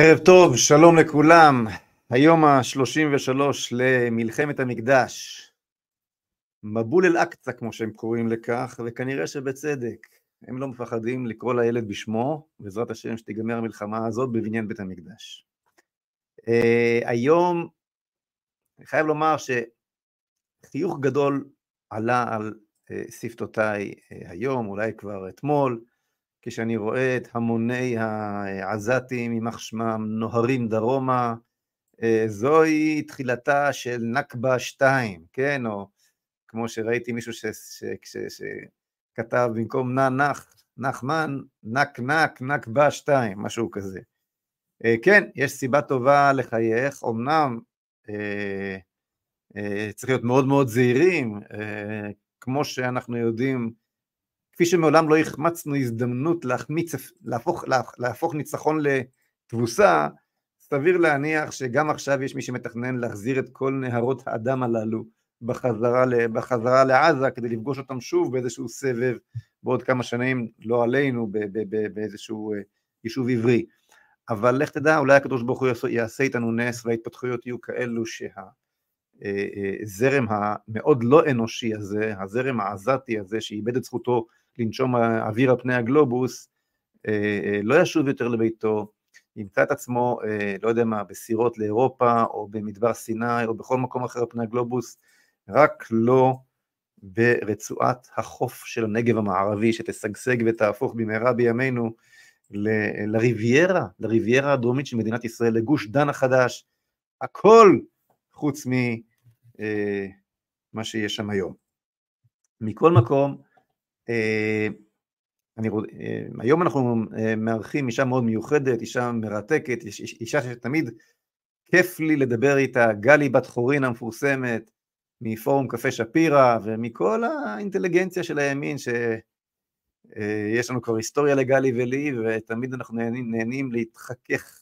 ערב טוב, שלום לכולם. היום ה-33 למלחמת המקדש. מבול אל-אקצא, כמו שהם קוראים לכך, וכנראה שבצדק. הם לא מפחדים לקרוא לילד בשמו, בעזרת השם שתיגמר המלחמה הזאת בבניין בית המקדש. Uh, היום, אני חייב לומר שחיוך גדול עלה על uh, שפתותיי uh, היום, אולי כבר אתמול, כשאני רואה את המוני העזתים, יימח שמם, נוהרים דרומה, אה, זוהי תחילתה של נכבה 2, כן? או כמו שראיתי מישהו שכתב במקום נע נח, נחמן, נק נק, נכבה 2, משהו כזה. אה, כן, יש סיבה טובה לחייך, אמנם אה, צריך להיות מאוד מאוד זהירים, כמו שאנחנו יודעים, כפי שמעולם לא החמצנו הזדמנות להחמיץ, להפוך, להפוך ניצחון לתבוסה, סביר להניח שגם עכשיו יש מי שמתכנן להחזיר את כל נהרות האדם הללו בחזרה, בחזרה לעזה כדי לפגוש אותם שוב באיזשהו סבב בעוד כמה שנים, לא עלינו, באיזשהו אה, יישוב עברי. אבל לך תדע, אולי הקדוש ברוך הוא יעשה איתנו נס וההתפתחויות יהיו כאלו שהזרם אה, אה, המאוד לא אנושי הזה, הזרם העזתי הזה שאיבד את זכותו לנשום אוויר על פני הגלובוס, אה, אה, לא ישוב יותר לביתו, ימצא את עצמו, אה, לא יודע מה, בסירות לאירופה, או במדבר סיני, או בכל מקום אחר על פני הגלובוס, רק לא ברצועת החוף של הנגב המערבי, שתשגשג ותהפוך במהרה בימינו ל- לריביירה, לריביירה הדרומית של מדינת ישראל, לגוש דן החדש, הכל חוץ ממה שיש שם היום. מכל מקום, אני, אה, היום אנחנו אה, מארחים אישה מאוד מיוחדת, אישה מרתקת, אישה שתמיד כיף לי לדבר איתה, גלי בת חורין המפורסמת, מפורום קפה שפירא, ומכל האינטליגנציה של הימין, שיש לנו כבר היסטוריה לגלי ולי, ותמיד אנחנו נהנים, נהנים להתחכך,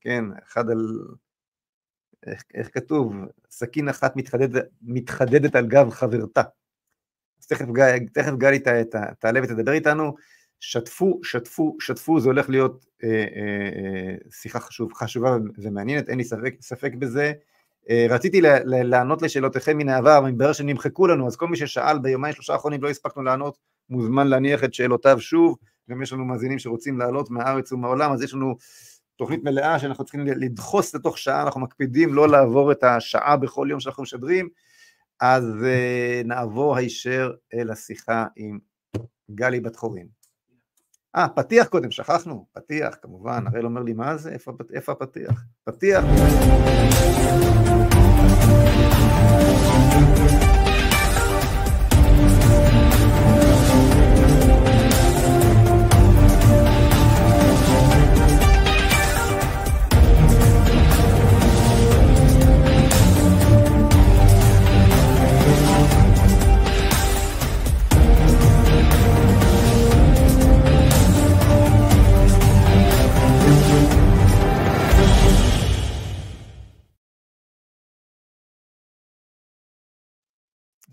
כן, אחד על... איך, איך כתוב? סכין אחת מתחדדת, מתחדדת על גב חברתה. תכף, תכף גלי תעלה ותדבר איתנו, שתפו, שתפו, שתפו, זה הולך להיות אה, אה, אה, שיחה חשוב, חשובה ומעניינת, אין לי ספק, ספק בזה. אה, רציתי לענות לשאלותיכם מן העבר, אבל מתברר שנמחקו לנו, אז כל מי ששאל ביומיים שלושה האחרונים לא הספקנו לענות, מוזמן להניח את שאלותיו שוב, גם יש לנו מאזינים שרוצים לעלות מהארץ ומהעולם, אז יש לנו תוכנית מלאה שאנחנו צריכים לדחוס לתוך שעה, אנחנו מקפידים לא לעבור את השעה בכל יום שאנחנו משדרים, אז uh, נעבור הישר אל השיחה עם גלי בת חורין. אה, פתיח קודם, שכחנו, פתיח, כמובן, הראל אומר לי, מה זה? איפה, איפה הפתיח? פתיח.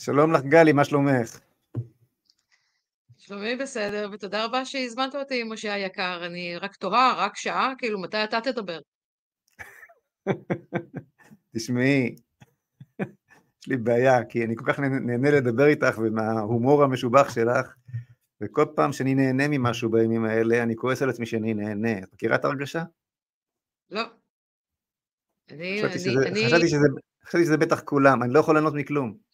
שלום לך גלי, מה שלומך? שלומי בסדר, ותודה רבה שהזמנת אותי, משה היקר. אני רק תוהה, רק שעה, כאילו, מתי אתה תדבר? תשמעי, יש לי בעיה, כי אני כל כך נהנה לדבר איתך ומההומור המשובח שלך, וכל פעם שאני נהנה ממשהו בימים האלה, אני כועס על עצמי שאני נהנה. את מכירה את ההרגשה? לא. אני, חשבתי, אני, שזה, אני... חשבתי, שזה, חשבתי שזה בטח כולם, אני לא יכול לענות מכלום.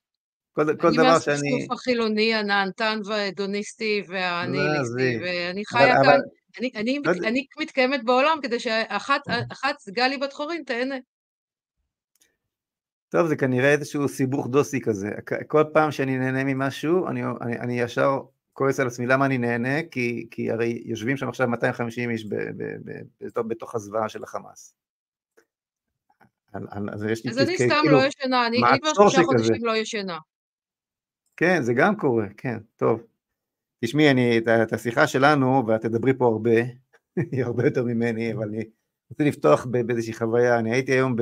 כל, כל דבר שאני... אני מהסכסוך החילוני, הנהנתן וההדוניסטי והניהיליסטי, ואני חיה אבל, כאן, אבל... אני, אני, לא... אני מתקיימת בעולם כדי שאחת, אחת, גלי בת חורין, תהנה. טוב, זה כנראה איזשהו סיבוך דוסי כזה. כל פעם שאני נהנה ממשהו, אני, אני, אני ישר כועס על עצמי, למה אני נהנה? כי, כי הרי יושבים שם עכשיו 250 איש ב, ב, ב, ב, בתוך הזוועה של החמאס. אז, אז אני סתם כאילו, לא ישנה, אני כבר שלושה חודשים לא ישנה. כן, זה גם קורה, כן, טוב. תשמעי, אני, את השיחה שלנו, ואת תדברי פה הרבה, היא הרבה יותר ממני, אבל אני רוצה לפתוח באיזושהי חוויה. אני הייתי היום ב...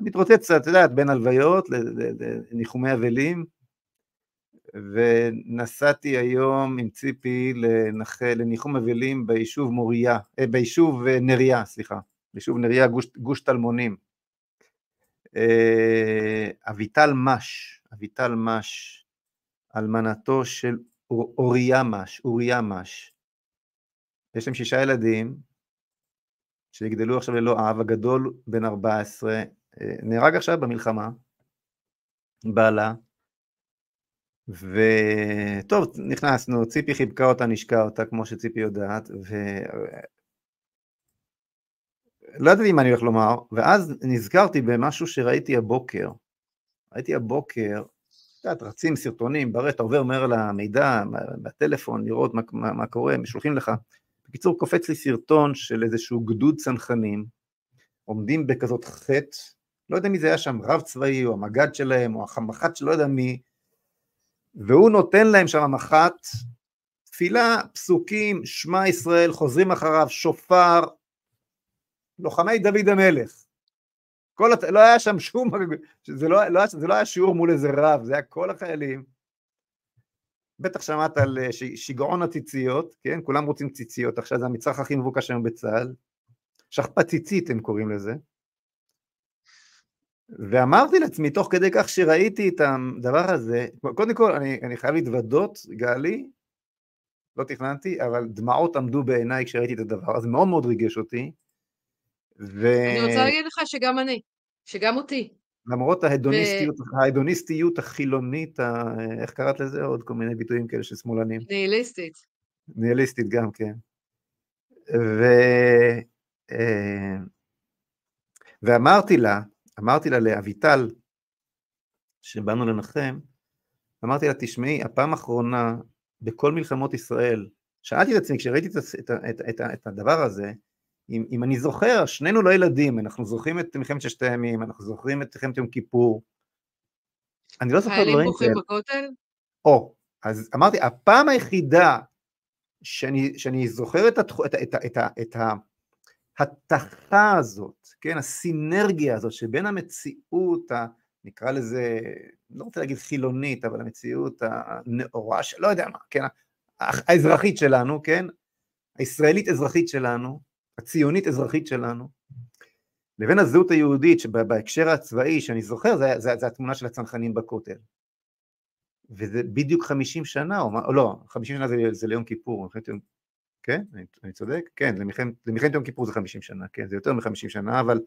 מתרוצץ, את יודעת, בין הלוויות לניחומי אבלים, ונסעתי היום עם ציפי לנח... לניחום אבלים ביישוב מוריה, אה, ביישוב אה, נריה, סליחה, ביישוב נריה, גוש, גוש טלמונים. אה, אביטל מש, אביטל מש, אלמנתו של אוריה מש, אוריה מש. יש להם שישה ילדים שיגדלו עכשיו ללא אב, הגדול בן 14, נהרג עכשיו במלחמה, בעלה, וטוב, נכנסנו, ציפי חיבקה אותה, נשקה אותה, כמו שציפי יודעת, ו... לא ידעתי מה אני הולך לומר, ואז נזכרתי במשהו שראיתי הבוקר. ראיתי הבוקר, את יודעת, רצים סרטונים, ברט, אתה עובר מהר למידע, בטלפון, לראות מה, מה, מה קורה, שולחים לך. בקיצור, קופץ לי סרטון של איזשהו גדוד צנחנים, עומדים בכזאת חטא, לא יודע מי זה היה שם, רב צבאי, או המג"ד שלהם, או החמח"ט שלא יודע מי, והוא נותן להם שם מח"ט, תפילה, פסוקים, שמע ישראל, חוזרים אחריו, שופר, לוחמי דוד המלך. כל, לא היה שם שום, זה לא, לא, זה לא היה שיעור מול איזה רב, זה היה כל החיילים. בטח שמעת על אה, שיגעון הציציות, כן? כולם רוצים ציציות, עכשיו זה המצרך הכי מבוקש היום בצה"ל. שכפ"ציצית הם קוראים לזה. ואמרתי לעצמי, תוך כדי כך שראיתי את הדבר הזה, קודם כל, אני, אני חייב להתוודות, גלי, לא תכננתי, אבל דמעות עמדו בעיניי כשראיתי את הדבר הזה, מאוד מאוד ריגש אותי. ו... אני רוצה להגיד לך שגם אני, שגם אותי. למרות ההדוניסטיות, ו... ההדוניסטיות החילונית, ה... איך קראת לזה? עוד כל מיני ביטויים כאלה של שמאלנים. ניהיליסטית. ניהיליסטית גם, כן. ו... אה, ואמרתי לה, אמרתי לה לאביטל, שבאנו לנחם, אמרתי לה, תשמעי, הפעם האחרונה בכל מלחמות ישראל, שאלתי את עצמי, כשראיתי את, את, את, את, את הדבר הזה, אם, אם אני זוכר, שנינו לא ילדים, אנחנו זוכרים את מלחמת ששת הימים, אנחנו זוכרים את מלחמת יום כיפור, אני לא זוכר דברים כאלה. חיילים בוכים בכותל? או, אז אמרתי, הפעם היחידה שאני, שאני זוכר את, התח, את, את, את, את, את ההתכה הזאת, כן, הסינרגיה הזאת שבין המציאות, ה, נקרא לזה, לא רוצה להגיד חילונית, אבל המציאות הנאורה, לא יודע מה, כן, האזרחית שלנו, כן, הישראלית אזרחית שלנו, הציונית אזרחית שלנו, לבין הזהות היהודית שבהקשר הצבאי שאני זוכר זה, זה, זה התמונה של הצנחנים בכותל. וזה בדיוק חמישים שנה או, או לא חמישים שנה זה, זה ליום כיפור כן? אני, אני צודק? כן למלחמת יום כיפור זה חמישים שנה כן זה יותר מחמישים שנה אבל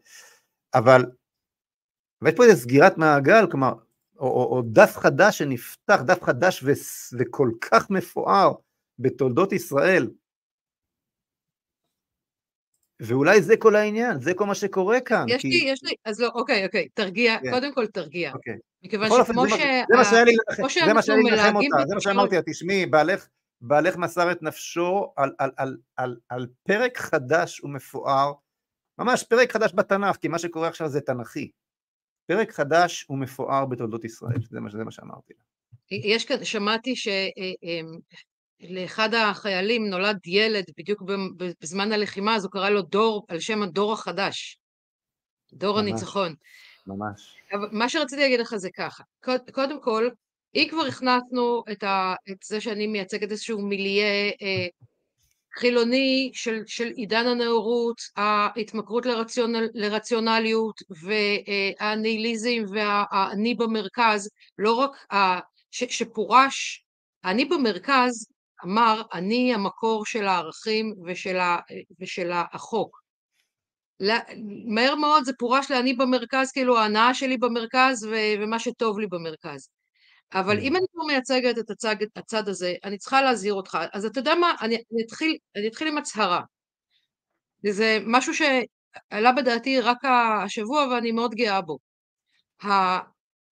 אבל ויש פה איזה סגירת מעגל כלומר או, או, או דף חדש שנפתח דף חדש ו, וכל כך מפואר בתולדות ישראל ואולי זה כל העניין, זה כל מה שקורה כאן. יש כי... לי, יש לי, אז לא, אוקיי, אוקיי, תרגיע, כן. קודם כל תרגיע. אוקיי. מכיוון שכמו ש... זה מה שהיה לי לנחם אותה, זה מה שאמרתי לה, תשמעי, בעלך, בעלך מסר את נפשו על, על, על, על, על פרק חדש ומפואר, ממש פרק חדש בתנ"ך, כי מה שקורה עכשיו זה תנ"כי. פרק חדש ומפואר בתולדות ישראל, זה מה, זה מה שאמרתי לה. יש כאן, שמעתי ש... לאחד החיילים נולד ילד בדיוק בזמן הלחימה, אז הוא קרא לו דור, על שם הדור החדש, דור ממש, הניצחון. ממש. אבל מה שרציתי להגיד לך זה ככה, קודם כל, אם כבר הכנסנו את, ה, את זה שאני מייצגת איזשהו מיליה אה, חילוני של, של עידן הנאורות, ההתמכרות לרציונל, לרציונליות והניהיליזם והאני במרכז, לא רק ה, ש, שפורש, אני במרכז אמר, אני המקור של הערכים ושל, ה, ושל החוק. מהר מאוד זה פורש לאני במרכז, כאילו ההנאה שלי במרכז ו, ומה שטוב לי במרכז. אבל אם אני כבר מייצגת את הצד, הצד הזה, אני צריכה להזהיר אותך. אז אתה יודע מה, אני, אני, אתחיל, אני אתחיל עם הצהרה. זה משהו שעלה בדעתי רק השבוע ואני מאוד גאה בו.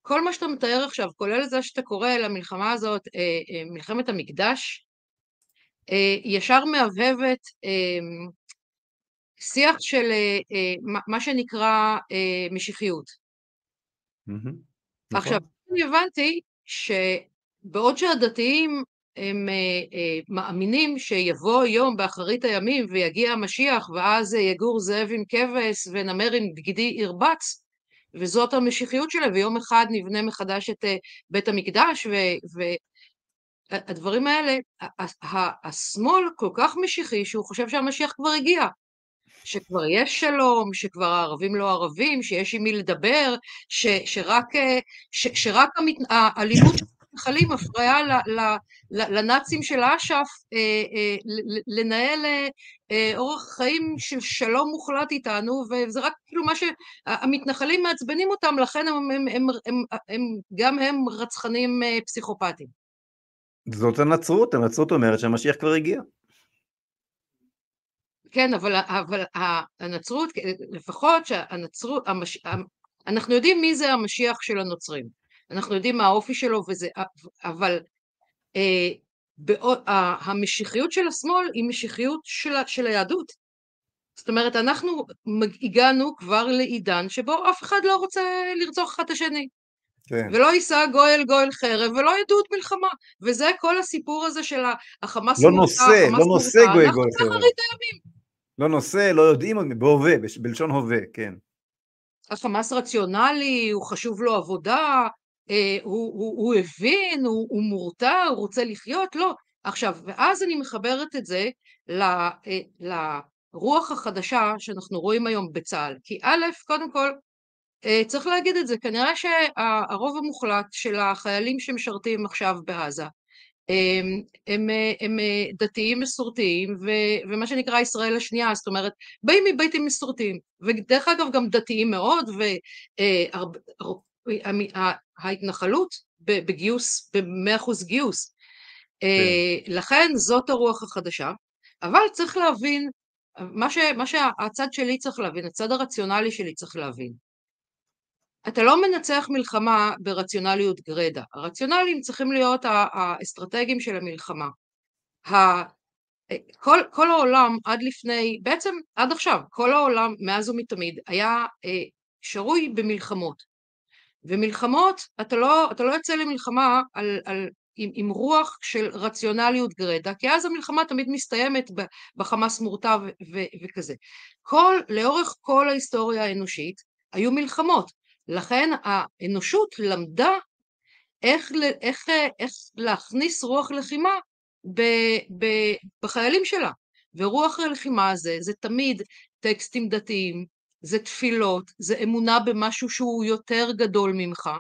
כל מה שאתה מתאר עכשיו, כולל זה שאתה קורא למלחמה הזאת אה, אה, מלחמת המקדש, ישר מהבהבת אה, שיח של אה, מה שנקרא משיחיות. עכשיו, נכון. אני הבנתי שבעוד שהדתיים הם מאמינים שיבוא יום באחרית הימים ויגיע המשיח ואז יגור זאב עם כבש ונמר עם בגידי ירבץ וזאת המשיחיות שלהם ויום אחד נבנה מחדש את בית המקדש ו- הדברים האלה, השמאל כל כך משיחי שהוא חושב שהמשיח כבר הגיע. שכבר יש שלום, שכבר הערבים לא ערבים, שיש עם מי לדבר, ש, שרק, אה, ש, שרק המת, האלימות של המתנחלים מפריעה לנאצים של אש"ף אה, אה, לנהל אורח חיים של שלום מוחלט איתנו, וזה רק כאילו מה שהמתנחלים מעצבנים אותם, לכן הם, הם, הם, הם, הם, גם הם רצחנים פסיכופטיים. זאת הנצרות, הנצרות אומרת שהמשיח כבר הגיע. כן, אבל, אבל הנצרות, לפחות שהנצרות, המש, אנחנו יודעים מי זה המשיח של הנוצרים, אנחנו יודעים מה האופי שלו וזה, אבל אה, בעוד, המשיחיות של השמאל היא משיחיות של, של היהדות. זאת אומרת, אנחנו הגענו כבר לעידן שבו אף אחד לא רוצה לרצוח אחד את השני. כן. ולא יישא גוי אל גוי אל חרב, ולא עדות מלחמה. וזה כל הסיפור הזה של החמאס לא נושא, לא נושא גוי אל גוי אל חרב. אנחנו באחרית הימים. לא נושא, לא יודעים, בהווה, בלשון הווה, כן. החמאס רציונלי, הוא חשוב לו עבודה, אה, הוא, הוא, הוא הבין, הוא, הוא מורתע, הוא רוצה לחיות, לא. עכשיו, ואז אני מחברת את זה ל, אה, לרוח החדשה שאנחנו רואים היום בצה"ל. כי א', קודם כל, צריך להגיד את זה, כנראה שהרוב המוחלט של החיילים שמשרתים עכשיו בעזה הם, הם, הם דתיים מסורתיים ו, ומה שנקרא ישראל השנייה, זאת אומרת באים מבתים מסורתיים ודרך אגב גם דתיים מאוד וההתנחלות בגיוס, במאה אחוז גיוס כן. לכן זאת הרוח החדשה אבל צריך להבין מה, ש, מה שהצד שלי צריך להבין, הצד הרציונלי שלי צריך להבין אתה לא מנצח מלחמה ברציונליות גרידא, הרציונליים צריכים להיות האסטרטגיים של המלחמה. כל, כל העולם עד לפני, בעצם עד עכשיו, כל העולם מאז ומתמיד היה אה, שרוי במלחמות. ומלחמות, אתה לא, אתה לא יוצא למלחמה על, על, עם, עם רוח של רציונליות גרידא, כי אז המלחמה תמיד מסתיימת בחמאס מורתע וכזה. כל, לאורך כל ההיסטוריה האנושית היו מלחמות. לכן האנושות למדה איך, איך, איך להכניס רוח לחימה ב, ב, בחיילים שלה. ורוח הלחימה הזה זה תמיד טקסטים דתיים, זה תפילות, זה אמונה במשהו שהוא יותר גדול ממך,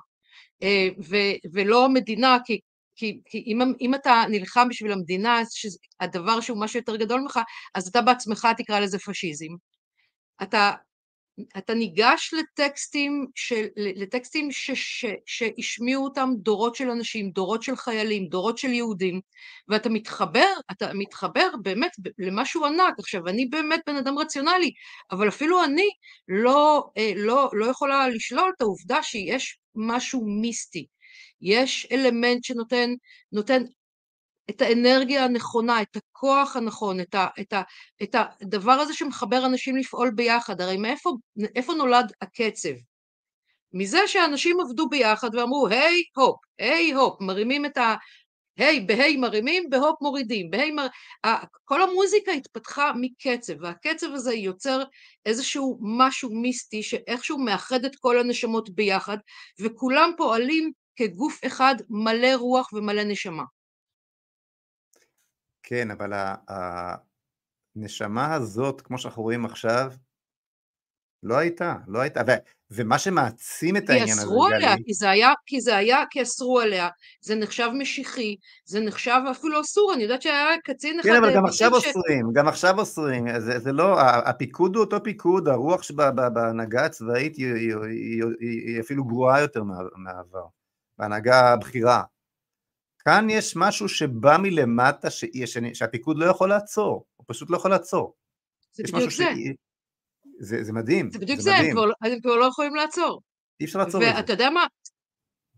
אה, ו, ולא המדינה, כי, כי, כי אם, אם אתה נלחם בשביל המדינה, הדבר שהוא משהו יותר גדול ממך, אז אתה בעצמך תקרא לזה פשיזם. אתה אתה ניגש לטקסטים, של, לטקסטים ש, ש, שהשמיעו אותם דורות של אנשים, דורות של חיילים, דורות של יהודים, ואתה מתחבר, אתה מתחבר באמת למשהו ענק. עכשיו, אני באמת בן אדם רציונלי, אבל אפילו אני לא, אה, לא, לא יכולה לשלול את העובדה שיש משהו מיסטי. יש אלמנט שנותן נותן את האנרגיה הנכונה, את הכוח הנכון, את, את, הדבר הזה שמחבר אנשים לפעול ביחד. הרי מאיפה נולד הקצב? מזה שאנשים עבדו ביחד ואמרו, היי הופ, היי הופ, מרימים את ה... היי, בהיי מרימים, בהופ מורידים, בהיי מר... כל המוזיקה התפתחה מקצב, והקצב הזה יוצר איזשהו משהו מיסטי שאיכשהו מאחד את כל הנשמות ביחד, וכולם פועלים כגוף אחד מלא רוח ומלא נשמה. כן, אבל הנשמה הזאת, כמו שאנחנו רואים עכשיו, לא הייתה, לא הייתה, ו, ומה שמעצים את העניין הזה, כי אסרו עליה, כי זה היה, כי זה היה, כי אסרו עליה, זה נחשב משיחי, זה נחשב אפילו אסור, אני יודעת שהיה קצין אחד... כן, אבל גם עכשיו ש... אוסרים, גם עכשיו אוסרים, זה, זה לא, הפיקוד הוא אותו פיקוד, הרוח שבהנהגה הצבאית היא, היא, היא, היא, היא אפילו גרועה יותר מהעבר, בהנהגה הבכירה. כאן יש משהו שבא מלמטה ש... שהפיקוד לא יכול לעצור, הוא פשוט לא יכול לעצור. זה בדיוק זה. ש... זה. זה מדהים. זה בדיוק זה, זה הם, כבר, לא- הם כבר לא יכולים לעצור. אי אפשר לעצור את זה. ואתה יודע מה,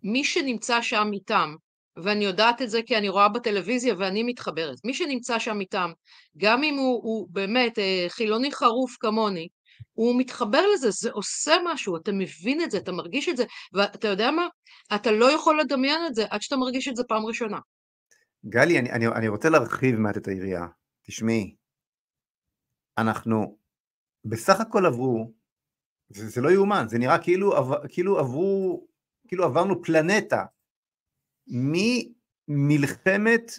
מי שנמצא שם איתם, ואני יודעת את זה כי אני רואה בטלוויזיה ואני מתחברת, מי שנמצא שם איתם, גם אם הוא, הוא באמת אה, חילוני חרוף כמוני, הוא מתחבר לזה, זה עושה משהו, אתה מבין את זה, אתה מרגיש את זה, ואתה יודע מה? אתה לא יכול לדמיין את זה עד שאתה מרגיש את זה פעם ראשונה. גלי, אני, אני, אני רוצה להרחיב מעט את היריעה. תשמעי, אנחנו בסך הכל עברו, זה, זה לא יאומן, זה נראה כאילו, כאילו עברו, כאילו עברנו פלנטה, מלחמת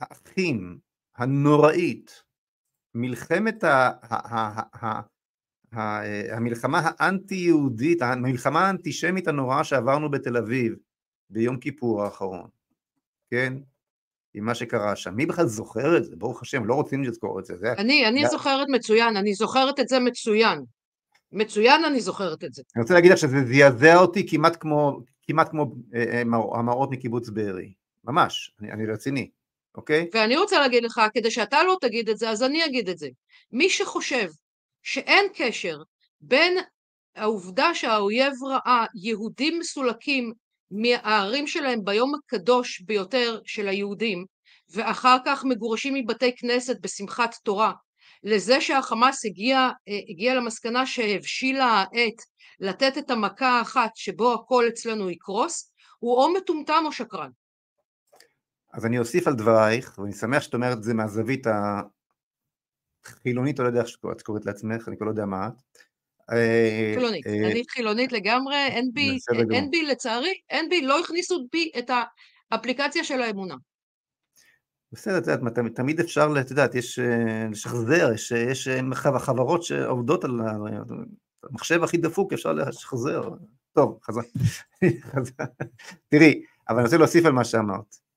האחים הנוראית, מלחמת ה, ה, ה, ה, המלחמה האנטי-יהודית, המלחמה האנטישמית הנוראה שעברנו בתל אביב ביום כיפור האחרון, כן? עם מה שקרה שם. מי בכלל זוכר את זה? ברוך השם, לא רוצים לזכור את זה. זה אני, אני זה... זוכרת מצוין, אני זוכרת את זה מצוין. מצוין אני זוכרת את זה. אני רוצה להגיד לך שזה זעזע אותי כמעט כמו, כמעט כמו אה, אה, המראות מקיבוץ בארי. ממש, אני, אני רציני, אוקיי? ואני רוצה להגיד לך, כדי שאתה לא תגיד את זה, אז אני אגיד את זה. מי שחושב שאין קשר בין העובדה שהאויב ראה יהודים מסולקים מהערים שלהם ביום הקדוש ביותר של היהודים, ואחר כך מגורשים מבתי כנסת בשמחת תורה, לזה שהחמאס הגיע, הגיע למסקנה שהבשילה העת לתת את המכה האחת שבו הכל אצלנו יקרוס, הוא או מטומטם או שקרן. אז אני אוסיף על דברייך, ואני שמח שאת אומרת את זה מהזווית החילונית, או לא יודע איך את קוראת לעצמך, אני כבר לא יודע מה את. אה, חילונית, אה, אני חילונית לגמרי, אין בי, אין בי לצערי, אין בי, לא הכניסו בי את האפליקציה של האמונה. בסדר, את יודעת, תמיד אפשר, את יודעת, יש אה, לשחזר, יש, יש חברות שעובדות על המחשב הכי דפוק, אפשר לשחזר. טוב, חזר. תראי, אבל אני רוצה להוסיף על מה שאמרת.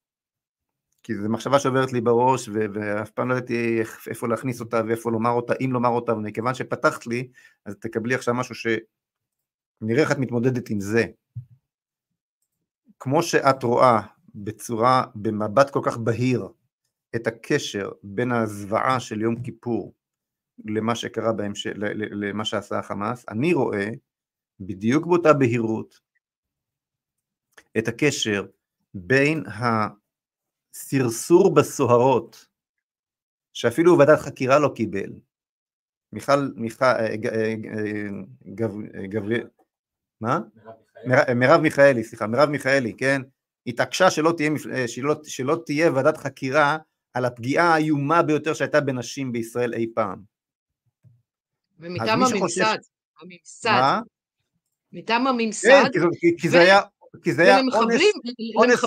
כי זו מחשבה שעוברת לי בראש, ו- ואף פעם לא ידעתי איפה להכניס אותה ואיפה לומר אותה, אם לומר אותה, ומכיוון שפתחת לי, אז תקבלי עכשיו משהו שנראה איך את מתמודדת עם זה. כמו שאת רואה בצורה, במבט כל כך בהיר, את הקשר בין הזוועה של יום כיפור למה שקרה בהמשך, למה שעשה החמאס, אני רואה בדיוק באותה בהירות את הקשר בין הסרסור בסוהרות, שאפילו ועדת חקירה לא קיבל. מיכל, מיכל, אה, אה, אה, גבריאל, מה? מרב מיכאלי, סליחה, מרב מיכאלי, כן? התעקשה שלא תהיה, שלא, שלא תהיה ועדת חקירה על הפגיעה האיומה ביותר שהייתה בנשים בישראל אי פעם. ומטעם הממסד, הממסד. מה? מטעם הממסד. כן, כי, כי זה היה כי זה היה אונס, אונס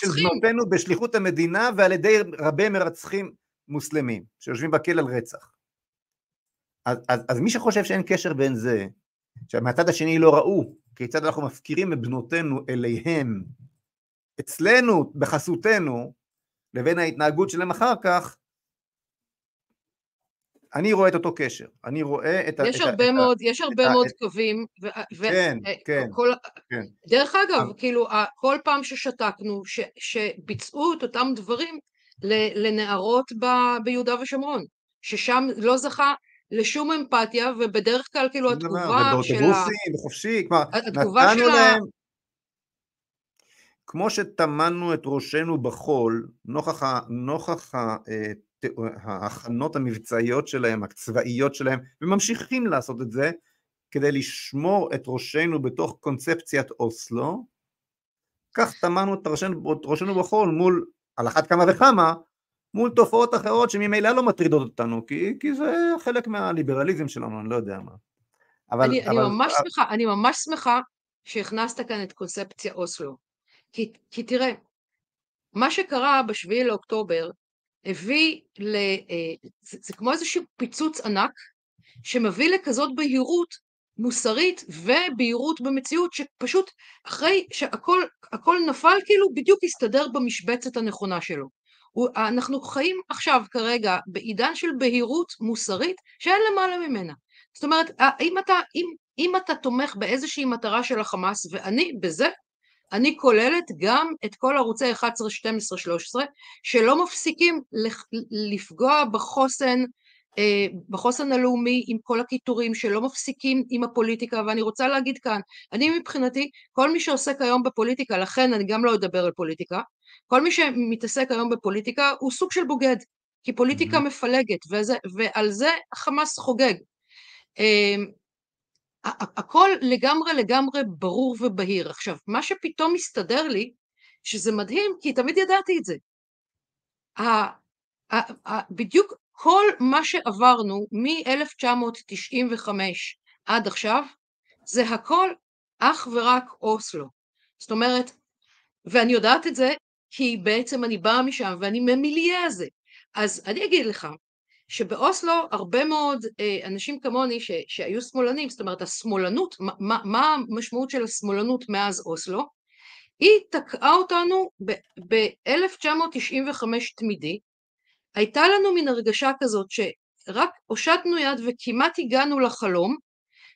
של, בנותינו בשליחות המדינה ועל ידי רבי מרצחים מוסלמים שיושבים בכלא על רצח. אז, אז, אז מי שחושב שאין קשר בין זה, שמהצד השני לא ראו כיצד אנחנו מפקירים את בנותינו אליהם, אצלנו, בחסותנו, לבין ההתנהגות שלהם אחר כך, אני רואה את אותו קשר, אני רואה את ה... יש הרבה את מאוד, יש הרבה מאוד קווים, ו, ו, כן, ו, כן, כל, כן. דרך אגב, אבל... כאילו, כל פעם ששתקנו, ש, שביצעו את אותם דברים לנערות ב, ביהודה ושומרון, ששם לא זכה לשום אמפתיה, ובדרך כלל כאילו התגובה של ה... ובאוטובוסים, בחופשי, כלומר, נתנו להם... כמו שטמנו את ראשנו בחול, נוכח, נוכח אה, ההכנות המבצעיות שלהם, הצבאיות שלהם, וממשיכים לעשות את זה כדי לשמור את ראשנו בתוך קונספציית אוסלו, כך טמנו את ראשנו, ראשנו בחול מול, על אחת כמה וכמה, מול תופעות אחרות שממילא לא מטרידות אותנו, כי, כי זה חלק מהליברליזם שלנו, אני לא יודע מה. אבל, אני, אבל, אני, ממש. שמחה, אני ממש שמחה שהכנסת כאן את קונספציה אוסלו. כי, כי תראה, מה שקרה בשביעי לאוקטובר הביא ל... אה, זה, זה כמו איזשהו פיצוץ ענק שמביא לכזאת בהירות מוסרית ובהירות במציאות שפשוט אחרי שהכל הכל נפל כאילו בדיוק הסתדר במשבצת הנכונה שלו. אנחנו חיים עכשיו כרגע בעידן של בהירות מוסרית שאין למעלה ממנה. זאת אומרת, אם אתה, אם, אם אתה תומך באיזושהי מטרה של החמאס, ואני בזה אני כוללת גם את כל ערוצי 11, 12, 13, שלא מפסיקים לפגוע בחוסן, אה, בחוסן הלאומי עם כל הקיטורים, שלא מפסיקים עם הפוליטיקה, ואני רוצה להגיד כאן, אני מבחינתי, כל מי שעוסק היום בפוליטיקה, לכן אני גם לא אדבר על פוליטיקה, כל מי שמתעסק היום בפוליטיקה הוא סוג של בוגד, כי פוליטיקה mm-hmm. מפלגת, וזה, ועל זה החמאס חוגג. הכל לגמרי לגמרי ברור ובהיר. עכשיו, מה שפתאום מסתדר לי, שזה מדהים, כי תמיד ידעתי את זה. בדיוק כל מה שעברנו מ-1995 עד עכשיו, זה הכל אך ורק אוסלו. זאת אומרת, ואני יודעת את זה כי בעצם אני באה משם ואני ממיליה הזה. אז אני אגיד לך, שבאוסלו הרבה מאוד אה, אנשים כמוני ש, שהיו שמאלנים, זאת אומרת השמאלנות, מה, מה המשמעות של השמאלנות מאז אוסלו? היא תקעה אותנו ב-1995 תמידי, הייתה לנו מין הרגשה כזאת שרק הושטנו יד וכמעט הגענו לחלום,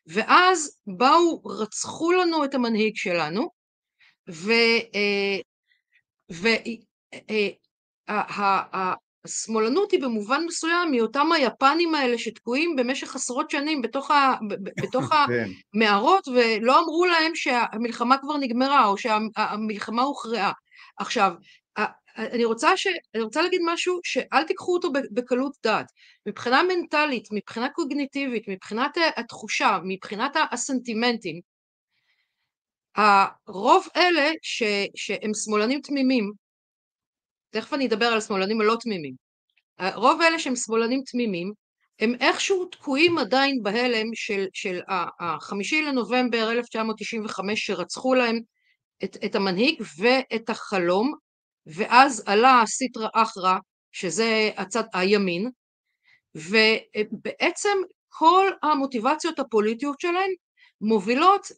ואז באו, רצחו לנו את המנהיג שלנו, ו... אה, והשמאלנות היא במובן מסוים מאותם היפנים האלה שתקועים במשך עשרות שנים בתוך, ה, בתוך כן. המערות ולא אמרו להם שהמלחמה כבר נגמרה או שהמלחמה הוכרעה. עכשיו, אני רוצה, ש... אני רוצה להגיד משהו שאל תיקחו אותו בקלות דעת. מבחינה מנטלית, מבחינה קוגניטיבית, מבחינת התחושה, מבחינת הסנטימנטים, הרוב אלה ש, שהם שמאלנים תמימים, תכף אני אדבר על השמאלנים הלא תמימים, רוב אלה שהם שמאלנים תמימים, הם איכשהו תקועים עדיין בהלם של, של החמישי לנובמבר 1995 שרצחו להם את, את המנהיג ואת החלום, ואז עלה סיטרא אחרא, שזה הצד הימין, ובעצם כל המוטיבציות הפוליטיות שלהם מובילות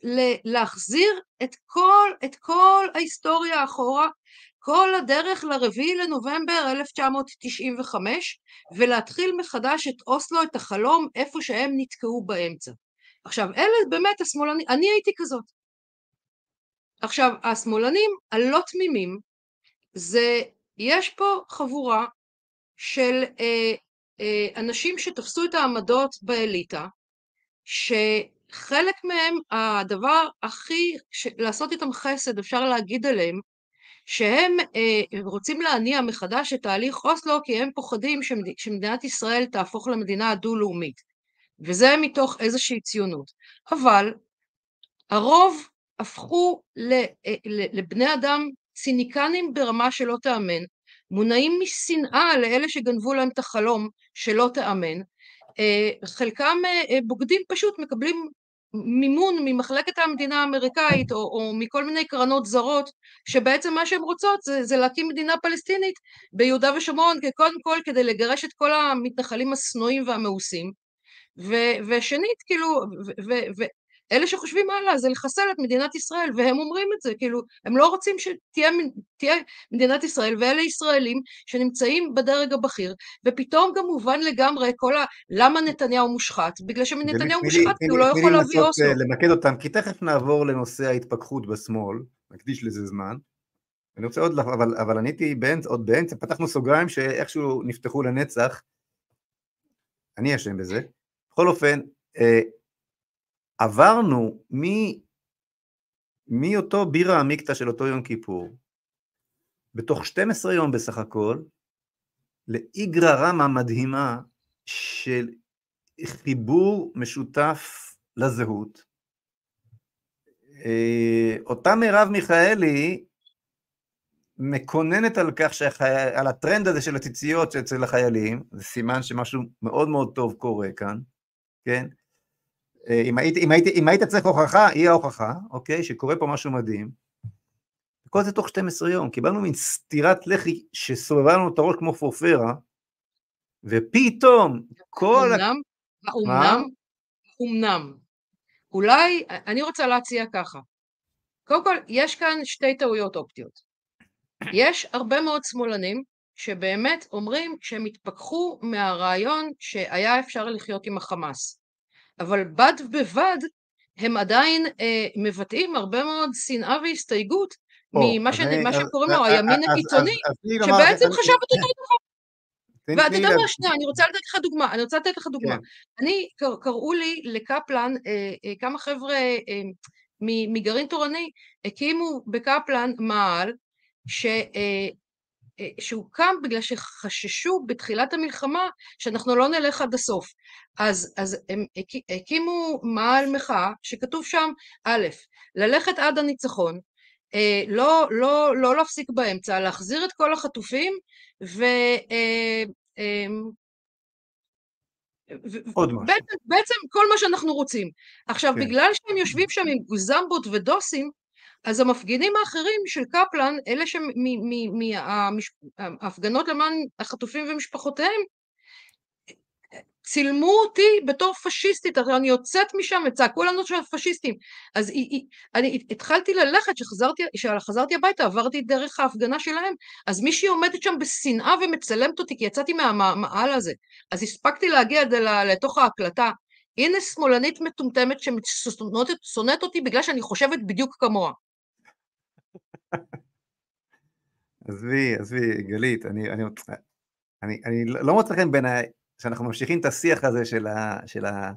להחזיר את כל, את כל ההיסטוריה אחורה, כל הדרך לרביעי לנובמבר 1995, ולהתחיל מחדש את אוסלו, את החלום, איפה שהם נתקעו באמצע. עכשיו, אלה באמת השמאלנים, אני הייתי כזאת. עכשיו, השמאלנים הלא תמימים, זה, יש פה חבורה של אה, אה, אנשים שתפסו את העמדות באליטה, ש... חלק מהם, הדבר הכי, לעשות איתם חסד, אפשר להגיד עליהם, שהם אה, רוצים להניע מחדש את תהליך אוסלו כי הם פוחדים שמד... שמדינת ישראל תהפוך למדינה הדו-לאומית, וזה מתוך איזושהי ציונות. אבל הרוב הפכו. אה, לבני אדם ציניקנים ברמה שלא תיאמן, מונעים משנאה לאלה שגנבו להם את החלום שלא תיאמן, אה, חלקם בוגדים פשוט מקבלים מימון ממחלקת המדינה האמריקאית או, או מכל מיני קרנות זרות שבעצם מה שהן רוצות זה, זה להקים מדינה פלסטינית ביהודה ושומרון קודם כל כדי לגרש את כל המתנחלים השנואים והמאוסים ושנית כאילו ו, ו, ו, אלה שחושבים הלאה זה לחסל את מדינת ישראל והם אומרים את זה כאילו הם לא רוצים שתהיה מדינת ישראל ואלה ישראלים שנמצאים בדרג הבכיר ופתאום גם מובן לגמרי כל ה... למה נתניהו מושחת בגלל שנתניהו מושחת כי הוא לא יכול להביא אוסלו. אה, למקד אותם כי תכף נעבור לנושא ההתפכחות בשמאל נקדיש לזה זמן אני רוצה עוד, אבל, אבל אני הייתי באמצע, עוד באמצע, פתחנו סוגריים שאיכשהו נפתחו לנצח, אני אשם בזה. בכל אופן, אה, עברנו מ... מאותו בירה עמיקתא של אותו יום כיפור, בתוך 12 יום בסך הכל, לאיגרא רמא מדהימה של חיבור משותף לזהות. אה, אותה מרב מיכאלי מקוננת על כך, שחי... על הטרנד הזה של הציציות אצל החיילים, זה סימן שמשהו מאוד מאוד טוב קורה כאן, כן? אה, אם היית, אם, היית, אם היית צריך הוכחה, היא ההוכחה, אוקיי, שקורה פה משהו מדהים. כל זה תוך 12 יום, קיבלנו מין סטירת לחי שסובבה לנו את הראש כמו פורפרה, ופתאום כל... אומנם, אומנם, אומנם, אולי, אני רוצה להציע ככה, קודם כל, יש כאן שתי טעויות אופטיות. יש הרבה מאוד שמאלנים שבאמת אומרים שהם התפכחו מהרעיון שהיה אפשר לחיות עם החמאס. אבל בד בבד הם עדיין אה, מבטאים הרבה מאוד שנאה והסתייגות ממה ש... אני, שקוראים לו הימין הקיצוני, שבעצם חשב את אותו דבר. ואתה יודע מה, שנייה, אני רוצה לתת לך דוגמה, אני רוצה לתת לך דוגמה. כן. אני, קראו לי לקפלן, אה, אה, כמה חבר'ה אה, מגרעין תורני, הקימו בקפלן מעל, ש... שהוקם בגלל שחששו בתחילת המלחמה שאנחנו לא נלך עד הסוף. אז, אז הם הקימו מאהל מחאה שכתוב שם, א', ללכת עד הניצחון, אה, לא, לא, לא להפסיק באמצע, להחזיר את כל החטופים ו... אה, עוד משהו. בעצם, בעצם כל מה שאנחנו רוצים. עכשיו, כן. בגלל שהם יושבים שם עם גוזמבות ודוסים, אז המפגינים האחרים של קפלן, אלה מההפגנות למען החטופים ומשפחותיהם, צילמו אותי בתור פשיסטית, הרי אני יוצאת משם וצעקו לנו שהם פשיסטים. אז אני התחלתי ללכת, כשחזרתי הביתה עברתי דרך ההפגנה שלהם, אז מישהי עומדת שם בשנאה ומצלמת אותי, כי יצאתי מהמעל הזה. אז הספקתי להגיע לתוך ההקלטה. הנה שמאלנית מטומטמת ששונאת אותי בגלל שאני חושבת בדיוק כמוה. עזבי, עזבי, גלית, אני, אני, אני, אני לא מוצא חן בעיניי שאנחנו ממשיכים את השיח הזה של ה... של ה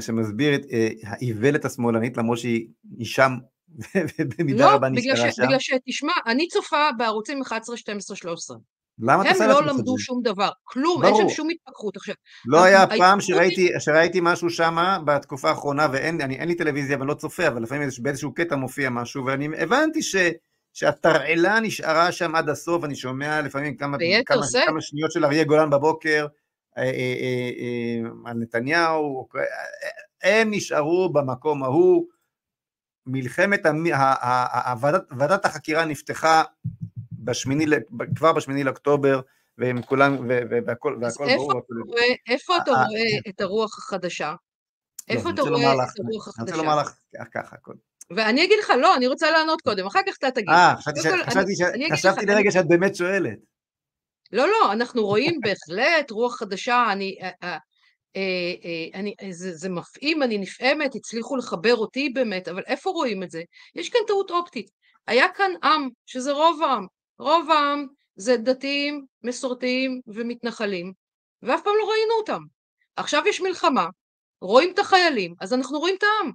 שמסביר את אה, האיוולת השמאלנית, למרות שהיא שם, ובמידה לא, רבה נשארה שם. לא, בגלל שתשמע, אני צופה בערוצים 11, 12, 13. למה אתה עושה הם לא למדו שום דבר, כלום, ברור. אין שם שום התפתחות עכשיו. לא היה פעם שראיתי, שראיתי משהו שם בתקופה האחרונה, ואין לי טלוויזיה ואני לא צופה, אבל לפעמים באיזשהו קטע מופיע משהו, ואני הבנתי ש... שהתרעלה נשארה שם עד הסוף, אני שומע לפעמים כמה, כמה, כמה שניות של אריה גולן בבוקר אה, אה, אה, על נתניהו, הם נשארו במקום ההוא, מלחמת, ועדת החקירה נפתחה בשמיני, כבר בשמיני לאוקטובר, והם כולם, והכל, והכל ברור. איפה אתה רואה את הרוח החדשה? לא, איפה אתה רואה את הרוח החדשה? אני רוצה לומר לך ככה, קודם. ואני אגיד לך, לא, אני רוצה לענות קודם, אחר כך אתה תגיד. אה, חשבתי לרגע שאת באמת שואלת. לא, לא, אנחנו רואים בהחלט רוח חדשה, אני, אה, אה, אה, אני, זה, זה מפעים, אני נפעמת, הצליחו לחבר אותי באמת, אבל איפה רואים את זה? יש כאן טעות אופטית. היה כאן עם, שזה רוב העם. רוב העם זה דתיים, מסורתיים ומתנחלים, ואף פעם לא ראינו אותם. עכשיו יש מלחמה, רואים את החיילים, אז אנחנו רואים את העם.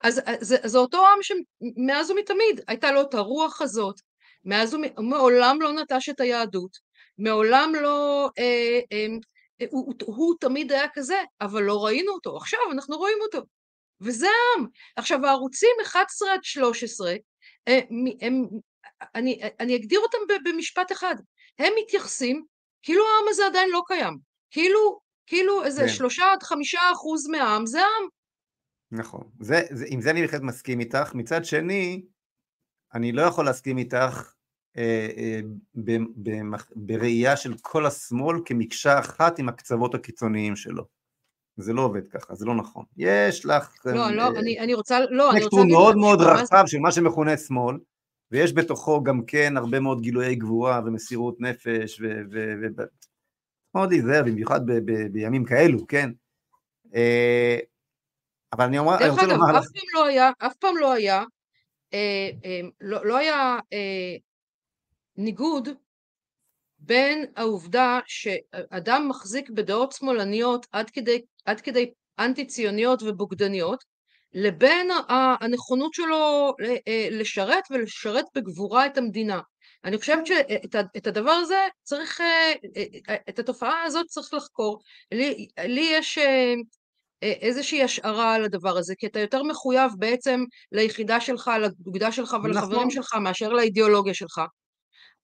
אז זה, זה אותו עם שמאז ומתמיד הייתה לו את הרוח הזאת, מאז ומעולם לא נטש את היהדות, מעולם לא, אה, אה, הוא, הוא, הוא תמיד היה כזה, אבל לא ראינו אותו, עכשיו אנחנו רואים אותו, וזה העם. עכשיו הערוצים 11 עד 13, אה, הם, אני, אני אגדיר אותם במשפט אחד, הם מתייחסים כאילו העם הזה עדיין לא קיים, כאילו, כאילו איזה כן. שלושה עד חמישה אחוז מהעם זה העם. נכון, זה, זה, עם זה אני בהחלט מסכים איתך, מצד שני, אני לא יכול להסכים איתך אה, אה, ב, ב, בראייה של כל השמאל כמקשה אחת עם הקצוות הקיצוניים שלו. זה לא עובד ככה, זה לא נכון. יש לך... לא, אה, לא, אני, אני רוצה, לא, אני רוצה להגיד... מאוד מאוד רחב של מה שמכונה שמאל, ויש בתוכו גם כן הרבה מאוד גילויי גבורה ומסירות נפש, ו... מאוד להיזהר, במיוחד בימים כאלו, כן? אה, אבל אני אומר, אני רוצה אגב, לומר לך... דרך אגב, אף פעם לא היה, אף פעם לא היה, אה, אה, לא, לא היה ניגוד בין העובדה שאדם מחזיק בדעות שמאלניות עד כדי, עד כדי אנטי ציוניות ובוגדניות, לבין הנכונות שלו אה, לשרת ולשרת בגבורה את המדינה. אני חושבת שאת הדבר הזה צריך, אה, אה, את התופעה הזאת צריך לחקור. לי, לי יש איזושהי השערה על הדבר הזה, כי אתה יותר מחויב בעצם ליחידה שלך, לאגודה שלך ולחברים נכון. שלך מאשר לאידיאולוגיה שלך.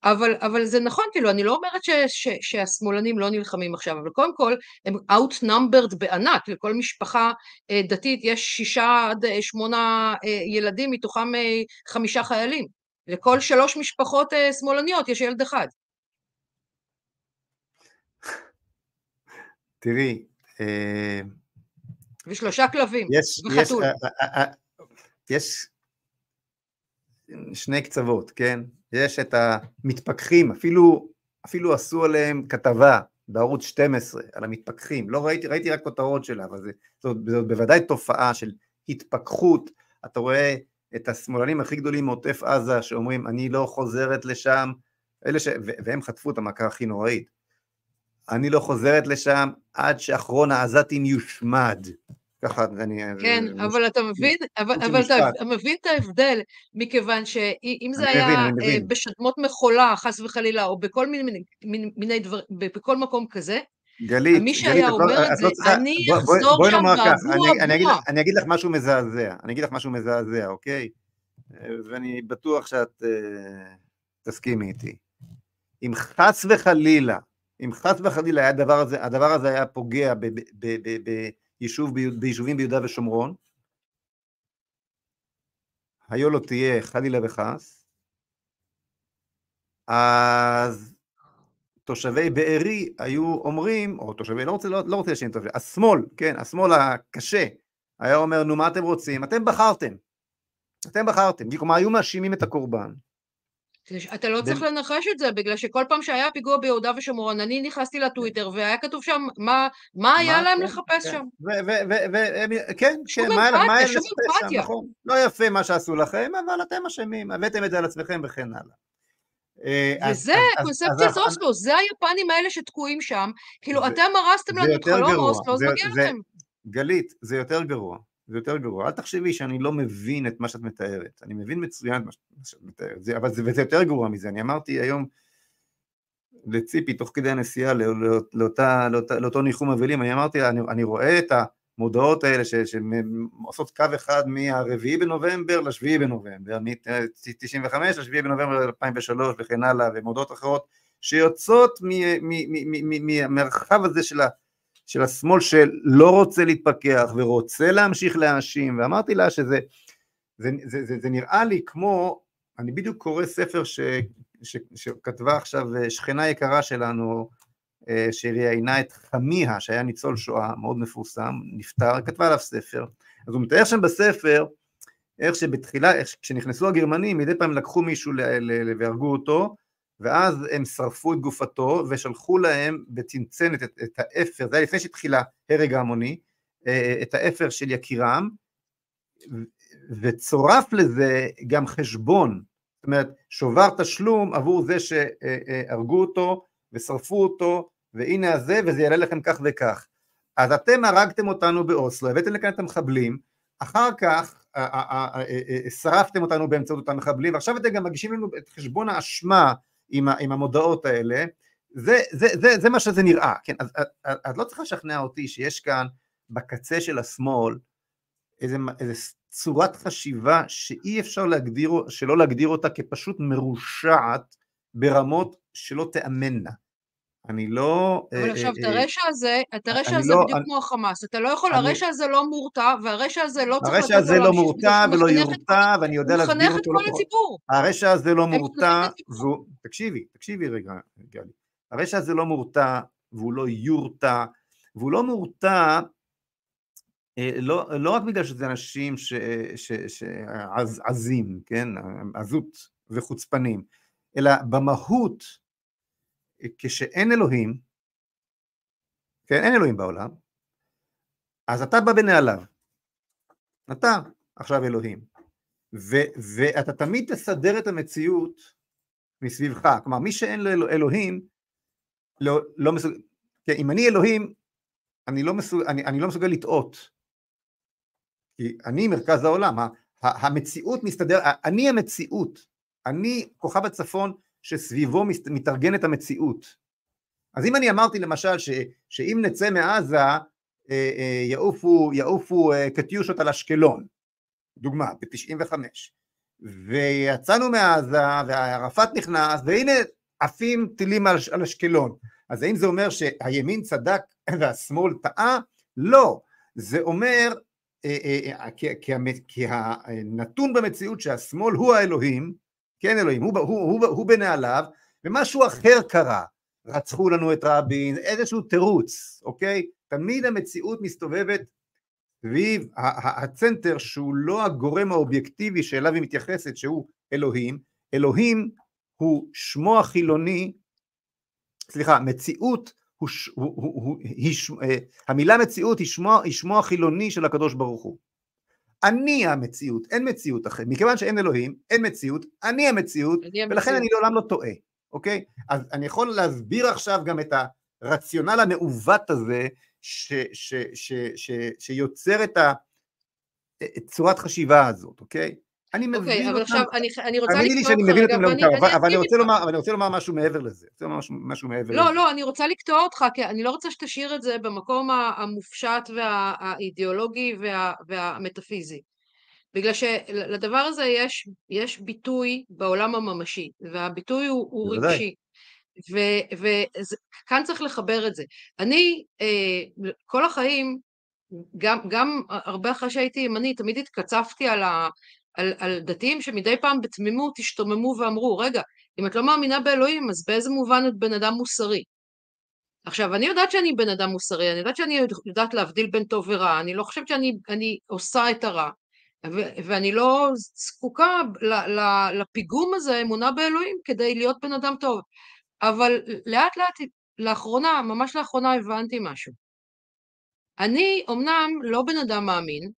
אבל, אבל זה נכון, כאילו, אני לא אומרת ש, ש, שהשמאלנים לא נלחמים עכשיו, אבל קודם כל, הם outnumbered בענק, לכל משפחה אה, דתית יש שישה עד אה, שמונה אה, ילדים, מתוכם אה, חמישה חיילים. לכל שלוש משפחות אה, שמאלניות יש ילד אחד. תראי, אה... ושלושה כלבים, יש, וחתול. יש, אה, אה, אה, יש שני קצוות, כן? יש את המתפכחים, אפילו, אפילו עשו עליהם כתבה בערוץ 12 על המתפכחים, לא ראיתי, ראיתי רק כותרות שלה, אבל זה, זאת, זאת בוודאי תופעה של התפכחות, אתה רואה את השמאלנים הכי גדולים מעוטף עזה שאומרים אני לא חוזרת לשם, ש... והם חטפו את המכה הכי נוראית, אני לא חוזרת לשם עד שאחרון העזתים יושמד, ככה אני... כן, אבל אתה מבין, אבל, אבל אתה מבין את ההבדל, מכיוון שאם זה היה מבין, אה, בשדמות מחולה, חס וחלילה, או בכל מיני, מיני, מיני דבר, בכל מקום כזה, גלית, מי שהיה לא- אומר את זה, לא אני אחזור שם בעבור הבועה. אני אגיד לך משהו מזעזע, אני אגיד לך משהו מזעזע, אוקיי? ואני בטוח שאת uh, תסכימי איתי. אם חס וחלילה, אם חס וחלילה הדבר הזה, הדבר הזה היה פוגע ב... ב, ב, ב, ב יישוב, ביישובים ביהודה ושומרון, היו לו תהיה חלילה וחס, אז תושבי בארי היו אומרים, או תושבי, לא רוצה, לא, לא רוצה לשם תושבי, השמאל, כן, השמאל הקשה, היה אומר, נו מה אתם רוצים? אתם בחרתם, אתם בחרתם, כלומר היו מאשימים את הקורבן. אתה לא צריך לנחש את זה, בגלל שכל פעם שהיה פיגוע ביהודה ושומרון, אני נכנסתי לטוויטר והיה כתוב שם מה היה להם לחפש שם. כן, כן, מה היה לחפש שם, נכון. לא יפה מה שעשו לכם, אבל אתם אשמים, הבאתם את זה על עצמכם וכן הלאה. אה, וזה קונספציית אוסלו, זה היפנים האלה שתקועים שם, כאילו אתם הרסתם לנו את חלום אוסלו, אז מגיע לכם. גלית, זה יותר גרוע. זה יותר גרוע. אל תחשבי שאני לא מבין את מה שאת מתארת. אני מבין מצוין מה שאת מתארת, זה, אבל זה, וזה יותר גרוע מזה. אני אמרתי היום לציפי, תוך כדי הנסיעה לא, לא, לאותה, לאותה, לאותו ניחום אבלים, אני אמרתי, אני, אני רואה את המודעות האלה שעושות קו אחד מהרביעי בנובמבר לשביעי בנובמבר, מ-95 לשביעי בנובמבר 2003 וכן הלאה, ומודעות אחרות, שיוצאות מהמרחב הזה של ה... של השמאל שלא רוצה להתפכח ורוצה להמשיך להאשים, ואמרתי לה שזה זה, זה, זה, זה נראה לי כמו, אני בדיוק קורא ספר ש, ש, שכתבה עכשיו שכנה יקרה שלנו, אה, שראיינה את חמיה, שהיה ניצול שואה מאוד מפורסם, נפטר, כתבה עליו ספר, אז הוא מתאר שם בספר איך שבתחילה, איך כשנכנסו הגרמנים, מדי פעם לקחו מישהו והרגו אותו, ואז הם שרפו את גופתו ושלחו להם בצנצנת את, את האפר, זה היה לפני שהתחילה הרג ההמוני, אה, את האפר של יקירם, וצורף לזה גם חשבון, זאת אומרת שובר תשלום עבור זה שהרגו אותו ושרפו אותו, והנה הזה וזה יעלה לכם כך וכך. אז אתם הרגתם אותנו באוסלו, הבאתם לכאן את המחבלים, אחר כך שרפתם אותנו באמצעות אותם מחבלים, ועכשיו אתם גם מגישים לנו את חשבון האשמה עם, עם המודעות האלה, זה, זה, זה, זה מה שזה נראה, כן, אז את לא צריכה לשכנע אותי שיש כאן בקצה של השמאל איזה, איזה צורת חשיבה שאי אפשר להגדיר, שלא להגדיר אותה כפשוט מרושעת ברמות שלא תאמנה. אני לא... אבל אה, עכשיו, את אה, הרשע הזה, את הרשע הזה לא, בדיוק כמו החמאס, אתה לא יכול, הרשע הזה לא מורתע, והרשע הזה לא צריך הרשע הזה לא מורתע ולא יורתע, ואני יודע להסביר אותו לא נכון. הרשע הזה לא מורתע, והוא... תקשיבי, תקשיבי רגע, גלי. הרשע הזה לא מורתע, והוא לא יורתע, והוא לא מורתע אה, לא, לא רק בגלל שזה אנשים שעזים, כן, עזות וחוצפנים, אלא במהות כשאין אלוהים, כן, אין אלוהים בעולם, אז אתה בא בנעליו. אתה עכשיו אלוהים. ו- ואתה תמיד תסדר את המציאות מסביבך. כלומר, מי שאין לו אלוהים, לא, לא מסוגל... כן, אם אני אלוהים, אני לא, מסוג... אני, אני לא מסוגל לטעות. כי אני מרכז העולם. המציאות מסתדר, אני המציאות. אני כוכב הצפון שסביבו מתארגנת המציאות. אז אם אני אמרתי למשל ש, שאם נצא מעזה אה, אה, יעופו, יעופו אה, קטיושות על אשקלון, דוגמה, ב-95, ויצאנו מעזה וערפאת נכנס והנה עפים טילים על, על אשקלון, אז האם זה אומר שהימין צדק והשמאל טעה? לא, זה אומר כי הנתון במציאות שהשמאל הוא האלוהים כן אלוהים, הוא, הוא, הוא, הוא בנעליו, ומשהו אחר קרה, רצחו לנו את רבין, איזשהו תירוץ, אוקיי? תמיד המציאות מסתובבת סביב הצנטר שהוא לא הגורם האובייקטיבי שאליו היא מתייחסת, שהוא אלוהים, אלוהים הוא שמו החילוני, סליחה, מציאות הוא, הוא, הוא, הוא, היא, אה, המילה מציאות היא שמו, היא שמו החילוני של הקדוש ברוך הוא. אני המציאות, אין מציאות אחרת, מכיוון שאין אלוהים, אין מציאות, אני המציאות, אני ולכן המציאות. אני לעולם לא טועה, אוקיי? אז אני יכול להסביר עכשיו גם את הרציונל המעוות הזה, ש, ש, ש, ש, שיוצר את צורת חשיבה הזאת, אוקיי? אני מבין אוקיי, אבל עכשיו אני, אני רוצה לקטוע אותך רגע, רגע, ואני, אבל, אבל אני, רוצה לומר, משהו מעבר לזה, רוצה לומר משהו, משהו מעבר לא, לזה. לא, אני רוצה לקטוע אותך, כי אני לא רוצה שתשאיר את זה במקום המופשט והאידיאולוגי וה, והמטאפיזי. בגלל שלדבר הזה יש, יש ביטוי בעולם הממשי, והביטוי הוא, הוא רגשי. וכאן צריך לחבר את זה. אני אה, כל החיים, גם, גם הרבה אחרי שהייתי ימנית, תמיד התקצפתי על, ה, על, על דתיים שמדי פעם בתמימות השתוממו ואמרו, רגע, אם את לא מאמינה באלוהים, אז באיזה מובן את בן אדם מוסרי? עכשיו, אני יודעת שאני בן אדם מוסרי, אני יודעת שאני יודעת להבדיל בין טוב ורע, אני לא חושבת שאני עושה את הרע, ו- ואני לא זקוקה ל- ל- לפיגום הזה, אמונה באלוהים, כדי להיות בן אדם טוב. אבל לאט לאט, לאחרונה, ממש לאחרונה הבנתי משהו. אני אומנם לא בן אדם מאמין,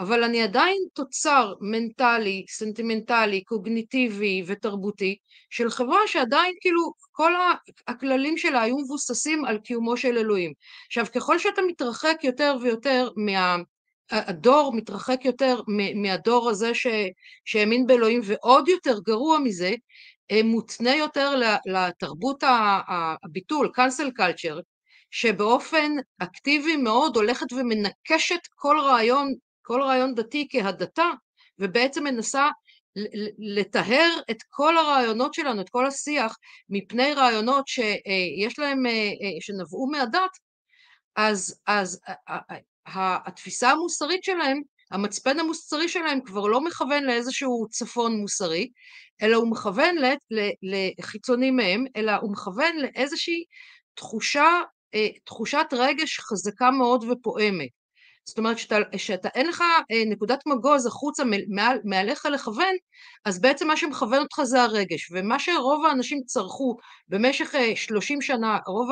אבל אני עדיין תוצר מנטלי, סנטימנטלי, קוגניטיבי ותרבותי של חברה שעדיין כאילו כל הכללים שלה היו מבוססים על קיומו של אלוהים. עכשיו ככל שאתה מתרחק יותר ויותר מה... הדור מתרחק יותר מהדור הזה ש... שהאמין באלוהים ועוד יותר גרוע מזה מותנה יותר לתרבות הביטול, cancel culture, שבאופן אקטיבי מאוד הולכת ומנקשת כל רעיון כל רעיון דתי כהדתה, ובעצם מנסה לטהר את כל הרעיונות שלנו, את כל השיח, מפני רעיונות שיש להם, אה, אה, שנבעו מהדת, אז, אז התפיסה המוסרית שלהם, המצפן המוסרי שלהם כבר לא מכוון לאיזשהו צפון מוסרי, אלא הוא מכוון לחיצוני מהם, אלא הוא מכוון לאיזושהי תחושה, אה, תחושת רגש חזקה מאוד ופועמת. זאת אומרת שאתה, שאתה אין לך אה, נקודת מגוז החוצה מעל, מעליך לכוון, אז בעצם מה שמכוון אותך זה הרגש, ומה שרוב האנשים צרכו במשך אה, שלושים שנה, רוב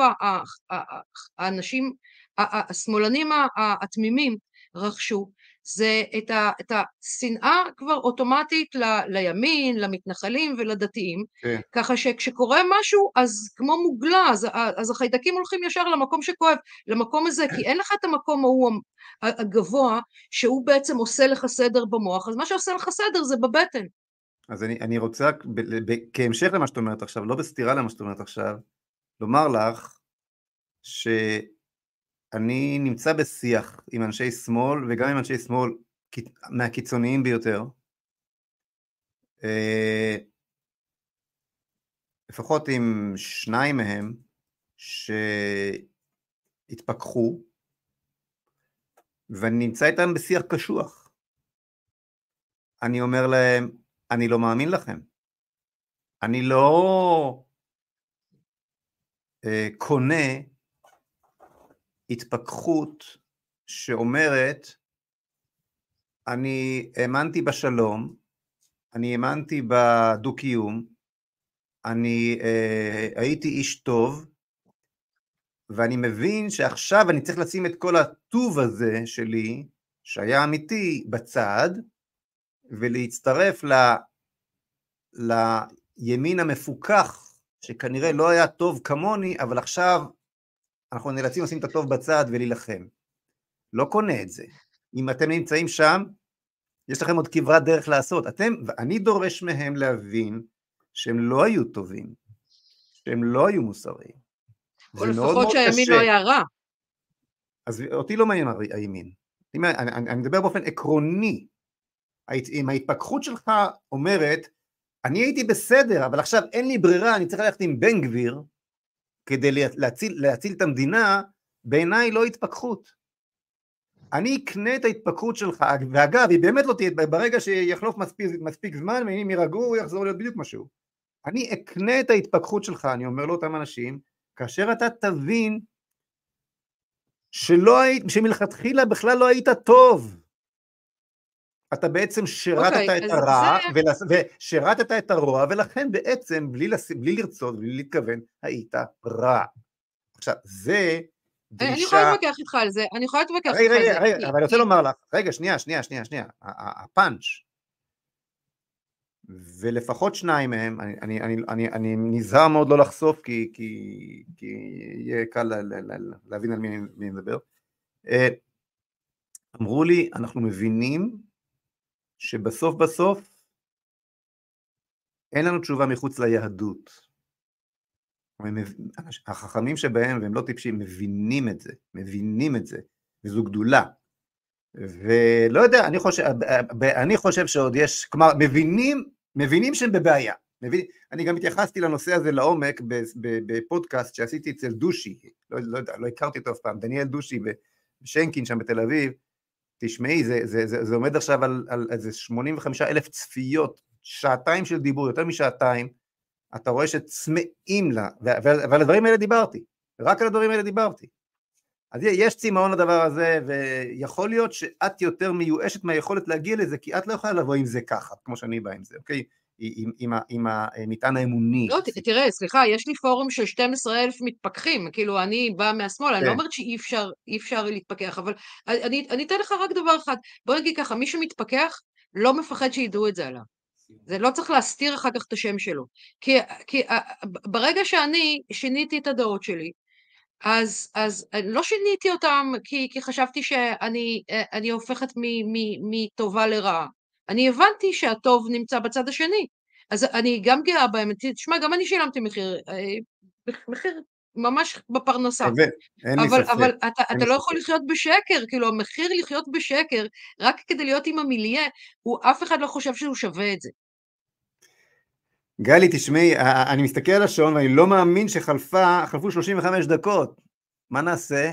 האנשים, השמאלנים התמימים רכשו, זה את, ה, את השנאה כבר אוטומטית ל, לימין, למתנחלים ולדתיים, כן. ככה שכשקורה משהו אז כמו מוגלה, אז, אז החיידקים הולכים ישר למקום שכואב, למקום הזה, כי אין לך את המקום ההוא הגבוה שהוא בעצם עושה לך סדר במוח, אז מה שעושה לך סדר זה בבטן. אז אני, אני רוצה, ב, ב, כהמשך למה שאת אומרת עכשיו, לא בסתירה למה שאת אומרת עכשיו, לומר לך ש... אני נמצא בשיח עם אנשי שמאל וגם עם אנשי שמאל מהקיצוניים ביותר. אה, לפחות עם שניים מהם שהתפכחו ואני נמצא איתם בשיח קשוח. אני אומר להם, אני לא מאמין לכם. אני לא uh, קונה התפכחות שאומרת, אני האמנתי בשלום, אני האמנתי בדו-קיום, אני אה, הייתי איש טוב, ואני מבין שעכשיו אני צריך לשים את כל הטוב הזה שלי, שהיה אמיתי, בצד, ולהצטרף ל, לימין המפוכח, שכנראה לא היה טוב כמוני, אבל עכשיו אנחנו נאלצים לשים את הטוב בצד ולהילחם. לא קונה את זה. אם אתם נמצאים שם, יש לכם עוד כברת דרך לעשות. אתם, ואני דורש מהם להבין שהם לא היו טובים, שהם לא היו מוסריים. או לפחות שהימין לא היה רע. אז אותי לא מעניין הימין. אני, אני, אני מדבר באופן עקרוני. אם ההתפכחות שלך אומרת, אני הייתי בסדר, אבל עכשיו אין לי ברירה, אני צריך ללכת עם בן גביר, כדי להציל, להציל את המדינה, בעיניי לא התפכחות. אני אקנה את ההתפכחות שלך, ואגב, היא באמת לא תהיה, ברגע שיחלוף מספיק, מספיק זמן, ואם יירגעו, הוא יחזור להיות בדיוק משהו. אני אקנה את ההתפכחות שלך, אני אומר לאותם אנשים, כאשר אתה תבין שלא היית, שמלכתחילה בכלל לא היית טוב. אתה בעצם שירתת okay, אוקיי, את הרע, זה... ושירתת את הרוע, ולכן בעצם, בלי, לס... בלי לרצות, בלי להתכוון, היית רע. עכשיו, זה דרישה... אני יכולה להתווכח איתך על זה, אני יכולה להתווכח איתך על זה. רגע, רגע, אבל אני רוצה לומר לך, רגע, שנייה, שנייה, שנייה, שנייה, הפאנץ', ולפחות שניים מהם, אני, אני, אני, אני, אני נזהר מאוד לא לחשוף, כי, כי, כי יהיה קל לה, לה, לה, להבין על מי אני מדבר, אה, אמרו לי, אנחנו מבינים שבסוף בסוף אין לנו תשובה מחוץ ליהדות. החכמים שבהם, והם לא טיפשים, מבינים את זה, מבינים את זה, וזו גדולה. ולא יודע, אני חושב, אני חושב שעוד יש, כלומר, מבינים, מבינים שהם בבעיה. מבין, אני גם התייחסתי לנושא הזה לעומק בפודקאסט שעשיתי אצל דושי, לא, לא יודע, לא הכרתי אותו אף פעם, דניאל דושי בשנקין שם בתל אביב, תשמעי, זה, זה, זה, זה עומד עכשיו על, על איזה 85 אלף צפיות, שעתיים של דיבור, יותר משעתיים, אתה רואה שצמאים לה, ועל הדברים האלה דיברתי, רק על הדברים האלה דיברתי. אז יש צמאון לדבר הזה, ויכול להיות שאת יותר מיואשת מהיכולת להגיע לזה, כי את לא יכולה לבוא עם זה ככה, כמו שאני בא עם זה, אוקיי? עם, עם, עם המטען האמוני. לא, תראה, סליחה, יש לי פורום של 12 אלף מתפכחים, כאילו, אני באה מהשמאל, אני לא כן. אומרת שאי אפשר, אפשר להתפכח, אבל אני, אני אתן לך רק דבר אחד, בוא נגיד ככה, מי שמתפכח, לא מפחד שידעו את זה עליו. זה לא צריך להסתיר אחר כך את השם שלו. כי, כי ברגע שאני שיניתי את הדעות שלי, אז, אז לא שיניתי אותם כי, כי חשבתי שאני הופכת מטובה לרעה. אני הבנתי שהטוב נמצא בצד השני. אז אני גם גאה בהם, תשמע, גם אני שילמתי מחיר, אה, מחיר ממש בפרנסה. אין אבל, לי ספק. אבל אתה, אתה לא יכול לחיות בשקר, כאילו המחיר לחיות בשקר, רק כדי להיות עם המיליה, הוא אף אחד לא חושב שהוא שווה את זה. גלי, תשמעי, אני מסתכל על השעון ואני לא מאמין שחלפו 35 דקות. מה נעשה?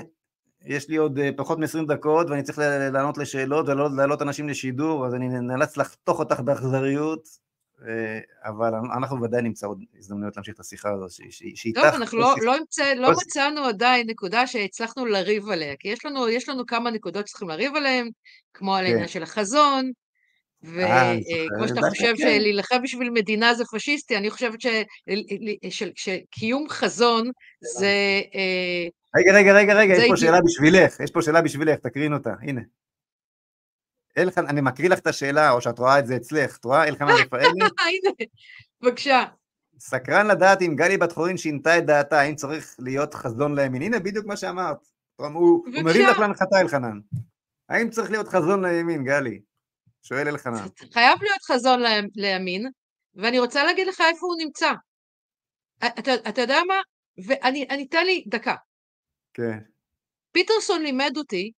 יש לי עוד אה, פחות מ-20 דקות ואני צריך לענות לשאלות ולהעלות אנשים לשידור, אז אני נאלץ לחתוך אותך באכזריות, אה, אבל אנחנו ודאי נמצא עוד הזדמנויות להמשיך את השיחה הזו, שאיתך... טוב, אנחנו לא, לא, מצא, לא מצאנו עדיין נקודה שהצלחנו לריב עליה, כי יש לנו, יש לנו כמה נקודות שצריכים לריב עליהן, כמו על העניין כן. של החזון, וכמו אה, שאתה חושב כן. שלהילחם בשביל מדינה זה פשיסטי, אני חושבת שקיום חזון זה רגע, רגע, רגע, רגע, יש פה שאלה בשבילך, יש פה שאלה בשבילך, תקרין אותה, הנה. אלחנן, אני מקריא לך את השאלה, או שאת רואה את זה אצלך, את רואה אלחנן רפאלי? הנה, בבקשה. סקרן לדעת אם גלי בת חורין שינתה את דעתה, האם צריך להיות חזון לימין. הנה בדיוק מה שאמרת. הוא מרים לך להנחתה, אלחנן. האם צריך להיות חזון לימין, גלי? שואל אלחנן. חייב להיות חזון לימין, ואני רוצה להגיד לך איפה הוא נמצא. אתה יודע מה? ואני, אתן לי דקה. כן. פיטרסון לימד אותי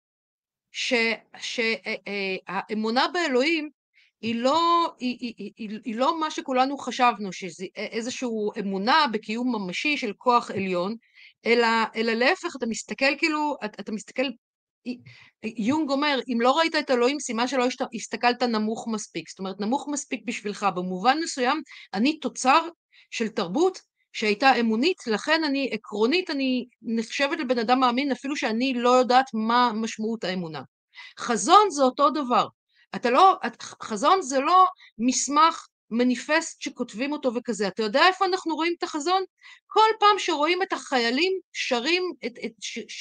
שהאמונה אה, אה, באלוהים היא לא, היא, היא, היא, היא לא מה שכולנו חשבנו, שזה איזושהי אמונה בקיום ממשי של כוח עליון, אלא, אלא להפך, אתה מסתכל כאילו, אתה, אתה מסתכל, יונג אומר, אם לא ראית את אלוהים, סימן שלא הסתכלת נמוך מספיק. זאת אומרת, נמוך מספיק בשבילך. במובן מסוים, אני תוצר של תרבות שהייתה אמונית, לכן אני, עקרונית, אני נחשבת לבן אדם מאמין אפילו שאני לא יודעת מה משמעות האמונה. חזון זה אותו דבר. אתה לא, חזון זה לא מסמך, מניפסט שכותבים אותו וכזה. אתה יודע איפה אנחנו רואים את החזון? כל פעם שרואים את החיילים שרים את, את,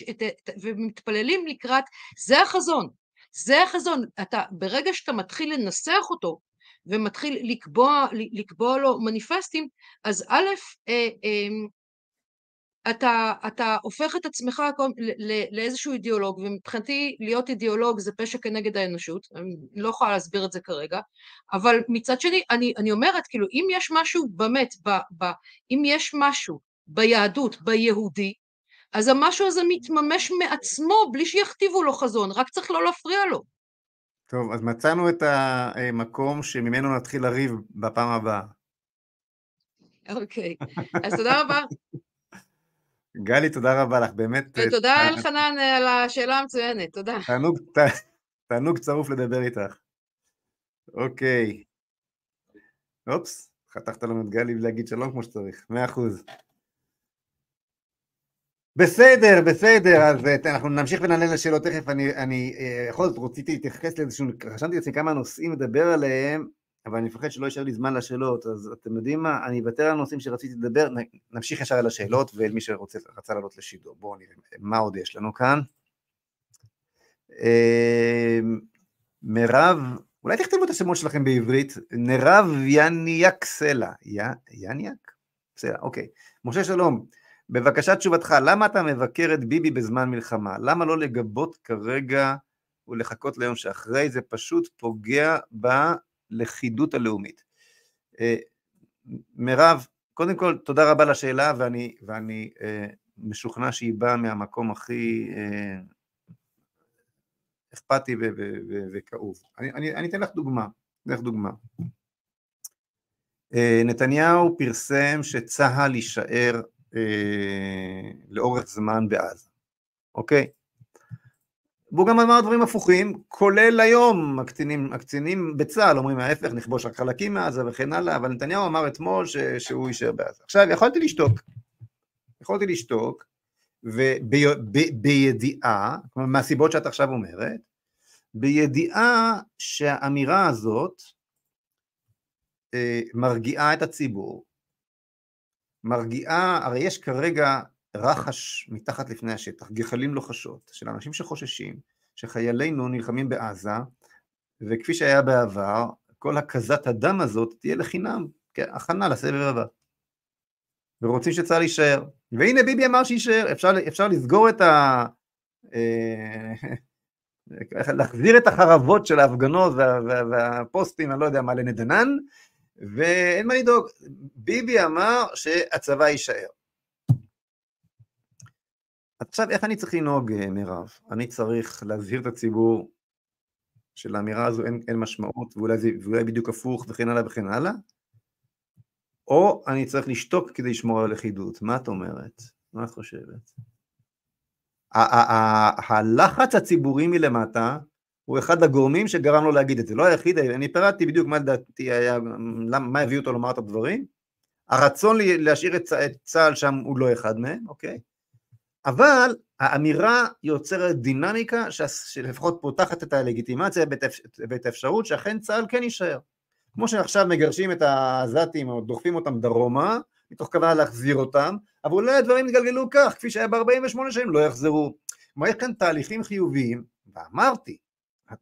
את, את, ומתפללים לקראת, זה החזון. זה החזון. אתה, ברגע שאתה מתחיל לנסח אותו, ומתחיל לקבוע, לקבוע לו מניפסטים, אז א', אה, אה, אתה, אתה הופך את עצמך לאיזשהו אידיאולוג, ומבחינתי להיות אידיאולוג זה פשע כנגד האנושות, אני לא יכולה להסביר את זה כרגע, אבל מצד שני, אני, אני אומרת, כאילו, אם יש משהו באמת, ב, ב, אם יש משהו ביהדות, ביהודי, אז המשהו הזה מתממש מעצמו בלי שיכתיבו לו חזון, רק צריך לא להפריע לו. טוב, אז מצאנו את המקום שממנו נתחיל לריב בפעם הבאה. אוקיי, אז תודה רבה. גלי, תודה רבה לך, באמת. ותודה אה, אלחנן על השאלה המצוינת, תודה. תענוג, תענוג צרוף לדבר איתך. אוקיי. אופס, חתכת לנו את גלי ולהגיד שלום כמו שצריך, מאה אחוז. בסדר, בסדר, אז אה, אנחנו נמשיך ונענה לשאלות תכף, אני, אני יכול אה, זאת רציתי להתייחס לאיזשהו, רשמתי לעצמי כמה נושאים לדבר עליהם, אבל אני מפחד שלא יישאר לי זמן לשאלות, אז אתם יודעים מה, אני אוותר על הנושאים שרציתי לדבר, נמשיך ישר על השאלות ואל מי שרצה לעלות לשידור. בואו נראה מה עוד יש לנו כאן. אה, מירב, אולי תכתבו את השמות שלכם בעברית, נרב יניאק סלע, יניאק? סלע, אוקיי. משה שלום, בבקשה תשובתך, למה אתה מבקר את ביבי בזמן מלחמה? למה לא לגבות כרגע ולחכות ליום שאחרי? זה פשוט פוגע בלכידות הלאומית. אה, מירב, קודם כל תודה רבה לשאלה ואני, ואני אה, משוכנע שהיא באה מהמקום הכי אה, אכפתי וכאוב. אני, אני, אני אתן לך דוגמה, אתן לך דוגמה. אה, נתניהו פרסם שצה"ל יישאר אה, לאורך זמן בעזה, אוקיי? והוא גם אמר דברים הפוכים, כולל היום הקצינים, הקצינים בצה"ל אומרים ההפך, נכבוש רק חלקים מעזה וכן הלאה, אבל נתניהו אמר אתמול ש, שהוא יישאר בעזה. עכשיו, יכולתי לשתוק, יכולתי לשתוק, ובידיעה, כלומר מהסיבות שאת עכשיו אומרת, בידיעה שהאמירה הזאת אה, מרגיעה את הציבור, מרגיעה, הרי יש כרגע רחש מתחת לפני השטח, גחלים לוחשות, של אנשים שחוששים שחיילינו נלחמים בעזה, וכפי שהיה בעבר, כל הקזת הדם הזאת תהיה לחינם, כהכנה לסבב הבא. ורוצים שצה"ל יישאר. והנה ביבי אמר שיישאר, אפשר, אפשר לסגור את ה... אה, להחזיר את החרבות של ההפגנות וה, וה, והפוסטים, אני לא יודע מה, לנדנן, ואין מה לדאוג. ביבי אמר שהצבא יישאר. עכשיו, איך אני צריך לנהוג, אה, מירב? אני צריך להזהיר את הציבור שלאמירה הזו אין, אין משמעות, ואולי, זה, ואולי בדיוק הפוך וכן הלאה וכן הלאה, או אני צריך לשתוק כדי לשמור על הלכידות. מה את אומרת? מה את חושבת? הלחץ הציבורי מלמטה הוא אחד הגורמים שגרם לו להגיד את זה, לא היחיד, אני פירטתי בדיוק מה לדעתי היה, מה הביא אותו לומר את הדברים, הרצון להשאיר את צה"ל שם הוא לא אחד מהם, אוקיי? אבל האמירה יוצרת דינמיקה שלפחות פותחת את הלגיטימציה ואת האפשרות שאכן צה"ל כן יישאר. כמו שעכשיו מגרשים את העזתים או דוחפים אותם דרומה, מתוך כוונה להחזיר אותם, אבל אולי הדברים יתגלגלו כך, כפי שהיה ב-48 שנים, לא יחזרו. כלומר, יש כאן תהליכים חיוביים, ואמרתי,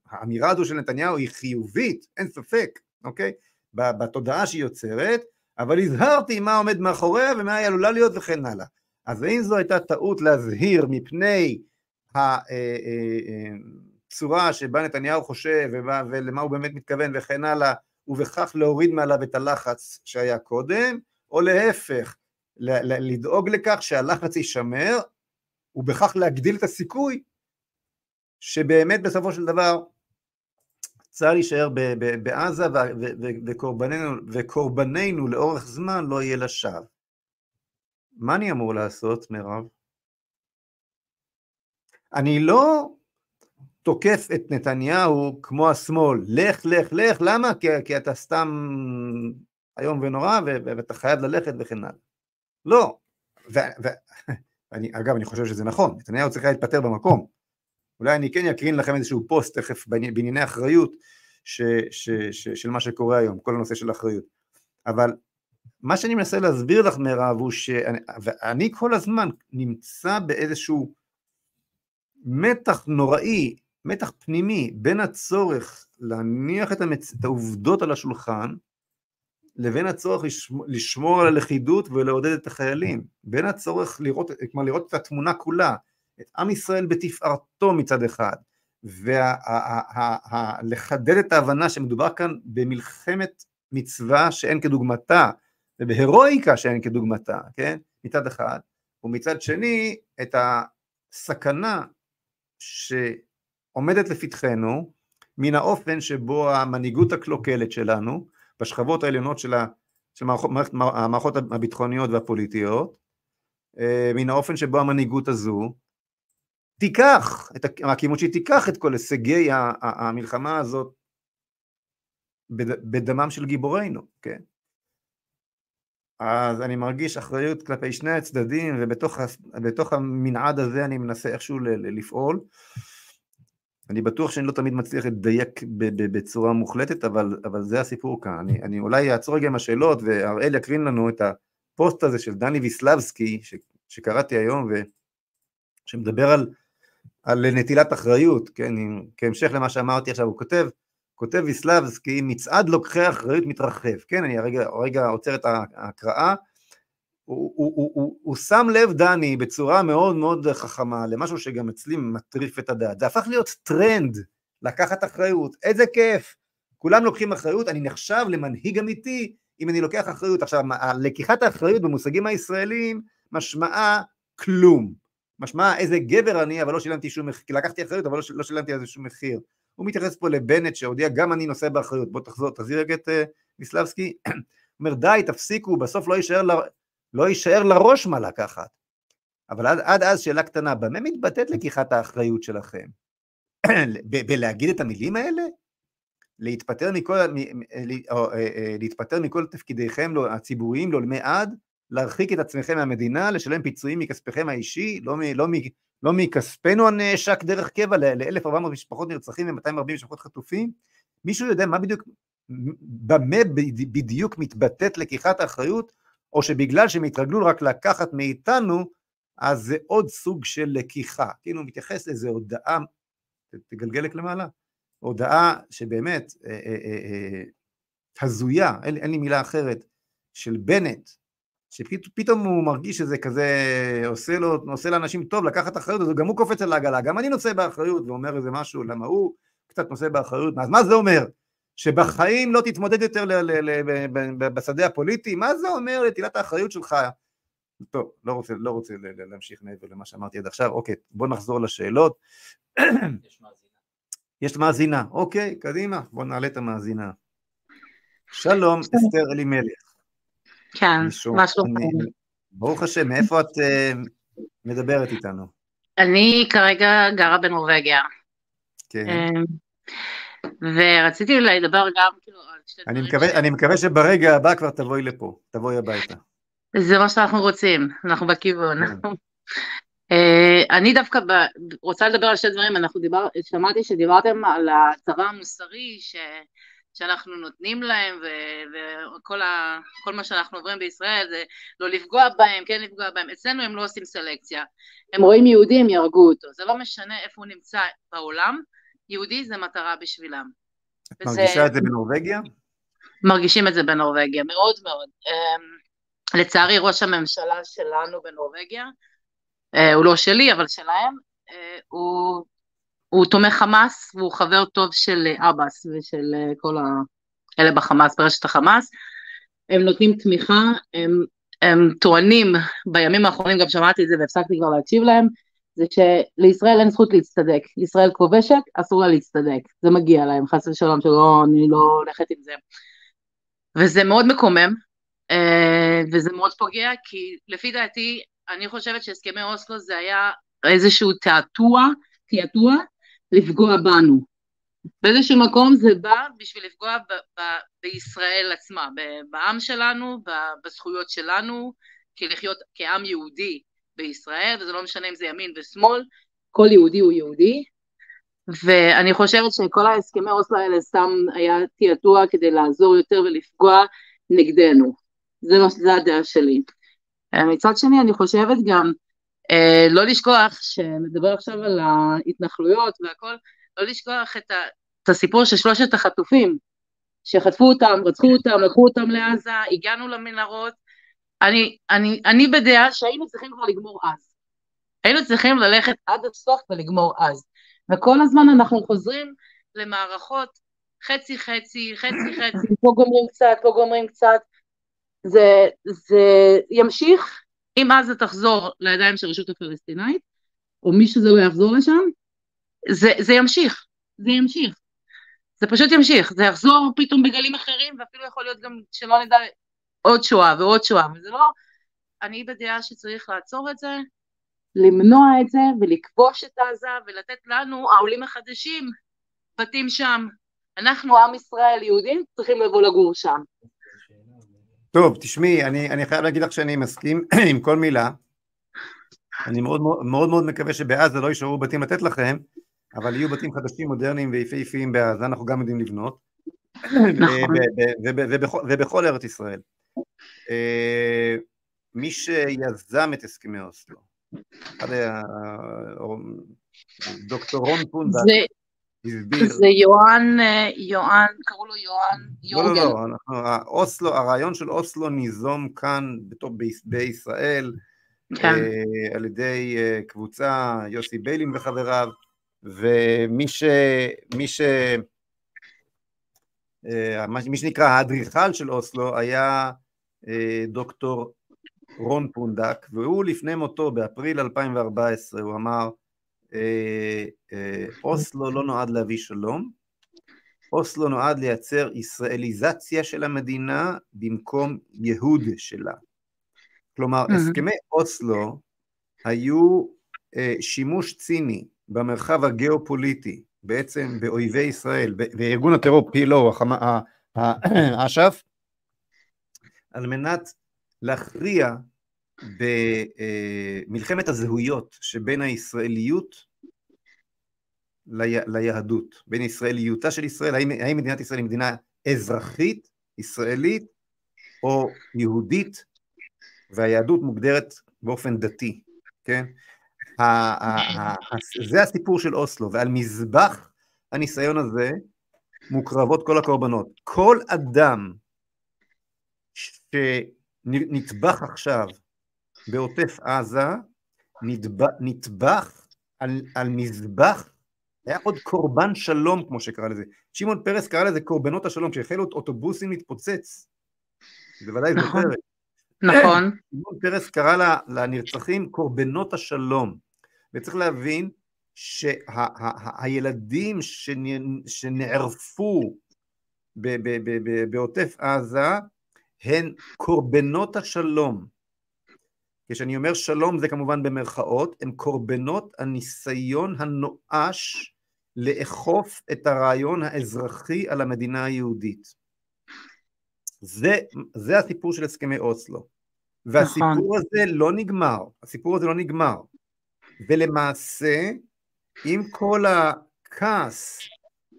האמירה הזו של נתניהו היא חיובית, אין ספק, אוקיי? בתודעה שהיא יוצרת, אבל הזהרתי מה עומד מאחוריה ומה היא עלולה להיות וכן הלאה. אז האם זו הייתה טעות להזהיר מפני הצורה אה, אה, אה, שבה נתניהו חושב ולמה הוא באמת מתכוון וכן הלאה, ובכך להוריד מעליו את הלחץ שהיה קודם, או להפך, לדאוג לכך שהלחץ יישמר, ובכך להגדיל את הסיכוי שבאמת בסופו של דבר צה"ל יישאר בעזה וקורבננו, וקורבננו לאורך זמן לא יהיה לשווא. מה אני אמור לעשות, מירב? אני לא תוקף את נתניהו כמו השמאל, לך, לך, לך, למה? כי, כי אתה סתם איום ונורא ואתה חייב ללכת וכן הלאה. לא. ואני, אגב, אני חושב שזה נכון, נתניהו צריך להתפטר במקום. אולי אני כן אקרין לכם איזשהו פוסט תכף בענייני אחריות ש, ש, ש, של מה שקורה היום, כל הנושא של אחריות. אבל מה שאני מנסה להסביר לך מירב הוא שאני כל הזמן נמצא באיזשהו מתח נוראי, מתח פנימי בין הצורך להניח את, המצ... את העובדות על השולחן לבין הצורך לשמור, לשמור על הלכידות ולעודד את החיילים, בין הצורך לראות, כלומר לראות את התמונה כולה, את עם ישראל בתפארתו מצד אחד, ולחדד את ההבנה שמדובר כאן במלחמת מצווה שאין כדוגמתה, ובהירואיקה שאין כדוגמתה, כן? מצד אחד, ומצד שני את הסכנה שעומדת לפתחנו מן האופן שבו המנהיגות הקלוקלת שלנו בשכבות העליונות של, ה, של מערכות, המערכות הביטחוניות והפוליטיות, אה, מן האופן שבו המנהיגות הזו תיקח, את הכיוון שהיא תיקח את כל הישגי המלחמה הזאת בדמם של גיבורינו, כן? אז אני מרגיש אחריות כלפי שני הצדדים ובתוך המנעד הזה אני מנסה איכשהו לפעול. אני בטוח שאני לא תמיד מצליח לדייק בצורה מוחלטת, אבל, אבל זה הסיפור כאן. אני, אני אולי אעצור רגע עם השאלות והראל יקרין לנו את הפוסט הזה של דני ויסלבסקי ש, שקראתי היום ושמדבר על, על נטילת אחריות, כן, כהמשך למה שאמרתי עכשיו, הוא כותב כותב ויסלבסקי, מצעד לוקחי אחריות מתרחב, כן, אני הרגע, הרגע עוצר את ההקראה, הוא, הוא, הוא, הוא, הוא שם לב, דני, בצורה מאוד מאוד חכמה, למשהו שגם אצלי מטריף את הדעת, זה הפך להיות טרנד, לקחת אחריות, איזה כיף, כולם לוקחים אחריות, אני נחשב למנהיג אמיתי אם אני לוקח אחריות. עכשיו, לקיחת האחריות במושגים הישראלים משמעה כלום, משמעה איזה גבר אני, אבל לא שילמתי שום מחיר, לקחתי אחריות, אבל לא, לא שילמתי על זה שום מחיר. הוא מתייחס פה לבנט שהודיע גם אני נושא באחריות, בוא תחזור, תחזיר רגע את אה, אומר די תפסיקו, בסוף לא יישאר, ל... לא יישאר לראש מה לקחת. אבל עד, עד אז שאלה קטנה, במה מתבטאת לקיחת האחריות שלכם? בלהגיד את המילים האלה? להתפטר מכל, או, אה, אה, להתפטר מכל תפקידיכם לא, הציבוריים לעולמי עד, להרחיק את עצמכם מהמדינה, לשלם פיצויים מכספיכם האישי, לא, לא, לא מכספנו הנעשק דרך קבע ל-1,400 משפחות נרצחים ו-240 משפחות חטופים? מישהו יודע מה בדיוק, במה בדיוק מתבטאת לקיחת האחריות, או שבגלל שהם התרגלו רק לקחת מאיתנו, אז זה עוד סוג של לקיחה. כאילו הוא מתייחס לאיזו הודעה, תגלגלק למעלה, הודעה שבאמת אה, אה, אה, הזויה, אין, אין לי מילה אחרת, של בנט, שפתאום הוא מרגיש שזה כזה עושה, לו, עושה לאנשים טוב לקחת אחריות, אז גם הוא קופץ על העגלה, גם אני נושא באחריות ואומר איזה משהו, למה הוא קצת נושא באחריות, אז מה זה אומר? שבחיים לא תתמודד יותר ל- ל- ל- בשדה הפוליטי? מה זה אומר לטילת האחריות שלך? טוב, לא רוצה, לא רוצה להמשיך מעבר למה שאמרתי עד עכשיו, אוקיי, בוא נחזור לשאלות. יש מאזינה. יש מאזינה, אוקיי, קדימה, בוא נעלה את המאזינה. שלום, אסתר אלימלך. כן, מה שלומך? ברוך השם, מאיפה את uh, מדברת איתנו? אני כרגע גרה בנורבגיה. כן. Um, ורציתי לדבר גם כאילו על שתי דברים. אני מקווה, ש... אני מקווה שברגע הבא כבר תבואי לפה, תבואי הביתה. זה מה שאנחנו רוצים, אנחנו בכיוון. כן. Uh, אני דווקא ב, רוצה לדבר על שתי דברים, אנחנו דיבר, שמעתי שדיברתם על הצבא המוסרי, ש... שאנחנו נותנים להם וכל ה, מה שאנחנו עוברים בישראל זה לא לפגוע בהם, כן לפגוע בהם, אצלנו הם לא עושים סלקציה, הם רואים יהודי הם יהרגו אותו, זה לא משנה איפה הוא נמצא בעולם, יהודי זה מטרה בשבילם. את וזה... מרגישה את זה בנורבגיה? מרגישים את זה בנורבגיה, מאוד מאוד. Um, לצערי ראש הממשלה שלנו בנורבגיה, uh, הוא לא שלי אבל שלהם, uh, הוא הוא תומך חמאס והוא חבר טוב של עבאס ושל אה, כל האלה בחמאס, ברשת החמאס. הם נותנים תמיכה, הם, הם טוענים, בימים האחרונים גם שמעתי את זה והפסקתי כבר להקשיב להם, זה שלישראל אין זכות להצטדק. ישראל כובשת, אסור לה להצטדק. זה מגיע להם, חס ושלום, שלא, אני לא הולכת עם זה. וזה מאוד מקומם, אה, וזה מאוד פוגע, כי לפי דעתי, אני חושבת שהסכמי אוסלו זה היה איזשהו תעתוע, תעתוע, לפגוע בנו. באיזשהו מקום זה בא בשביל לפגוע ב- ב- בישראל עצמה, בעם שלנו, בזכויות שלנו, כלחיות כעם יהודי בישראל, וזה לא משנה אם זה ימין ושמאל, כל יהודי הוא יהודי, ואני חושבת שכל ההסכמי אוסלו האלה סתם היה תעתוע כדי לעזור יותר ולפגוע נגדנו. זה, זה הדעה שלי. מצד שני אני חושבת גם Uh, לא לשכוח, שנדבר עכשיו על ההתנחלויות והכל, לא לשכוח את, ה, את הסיפור של שלושת החטופים, שחטפו אותם, רצחו אותם, לקחו אותם לעזה, הגענו למנהרות. אני, אני, אני בדעה שהיינו צריכים כבר לגמור אז. היינו צריכים ללכת עד הסוף ולגמור אז. וכל הזמן אנחנו חוזרים למערכות חצי חצי, חצי חצי, פה גומרים קצת, פה גומרים קצת. זה, זה ימשיך אם עזה תחזור לידיים של הרשות הפלסטינאית, או מי שזה לא יחזור לשם, זה, זה ימשיך, זה ימשיך. זה פשוט ימשיך, זה יחזור פתאום בגלים אחרים, ואפילו יכול להיות גם שלא נדע עוד שואה ועוד שואה, וזה לא... אני בדעה שצריך לעצור את זה, למנוע את זה ולכבוש את עזה ולתת לנו, העולים החדשים, בתים שם. אנחנו, עם ישראל, יהודים, צריכים לבוא לגור שם. טוב, תשמעי, אני, אני חייב להגיד לך שאני מסכים עם כל מילה. אני מאוד מאוד מאוד מקווה שבעזה לא יישארו בתים לתת לכם, אבל יהיו בתים חדשים, מודרניים ויפהפיים בעזה, אנחנו גם יודעים לבנות. נכון. ובכל ארץ ישראל. אה, מי שיזם את הסכמי אוסלו, דוקטור רון פונדק, הסביר. זה יוהאן, אה, יוהאן, קראו לו יוהאן יורגל. לא, לא, לא, אוסלו, הרעיון של אוסלו ניזום כאן בישראל, כן. אה, על ידי אה, קבוצה, יוסי ביילין וחבריו, ומי ש... מי ש... מי שנקרא האדריכל של אוסלו היה דוקטור רון פונדק, והוא לפני מותו באפריל 2014, הוא אמר אה, אה, אוסלו לא נועד להביא שלום, אוסלו נועד לייצר ישראליזציה של המדינה במקום יהוד שלה. כלומר, הסכמי אוסלו היו אה, שימוש ציני במרחב הגיאופוליטי בעצם באויבי ישראל, בארגון הטרור פילו, אש"ף, על מנת להכריע במלחמת הזהויות שבין הישראליות ליהדות, בין ישראליותה של ישראל, האם, האם מדינת ישראל היא מדינה אזרחית, ישראלית, או יהודית, והיהדות מוגדרת באופן דתי, כן? זה הסיפור של אוסלו, ועל מזבח הניסיון הזה מוקרבות כל הקורבנות. כל אדם שנטבח עכשיו בעוטף עזה, נטבח על, על מזבח, היה עוד קורבן שלום כמו שקרא לזה. שמעון פרס קרא לזה קורבנות השלום, כשהחלו אוטובוסים להתפוצץ. בוודאי נכון, זוכרת. נכון. שמעון פרס קרא לנרצחים קורבנות השלום. וצריך להבין שהילדים שה, שנערפו בעוטף עזה הן קורבנות השלום. כשאני אומר שלום זה כמובן במרכאות, הם קורבנות הניסיון הנואש לאכוף את הרעיון האזרחי על המדינה היהודית. זה, זה הסיפור של הסכמי אוסלו. והסיפור נכון. הזה לא נגמר, הסיפור הזה לא נגמר. ולמעשה, עם כל הכעס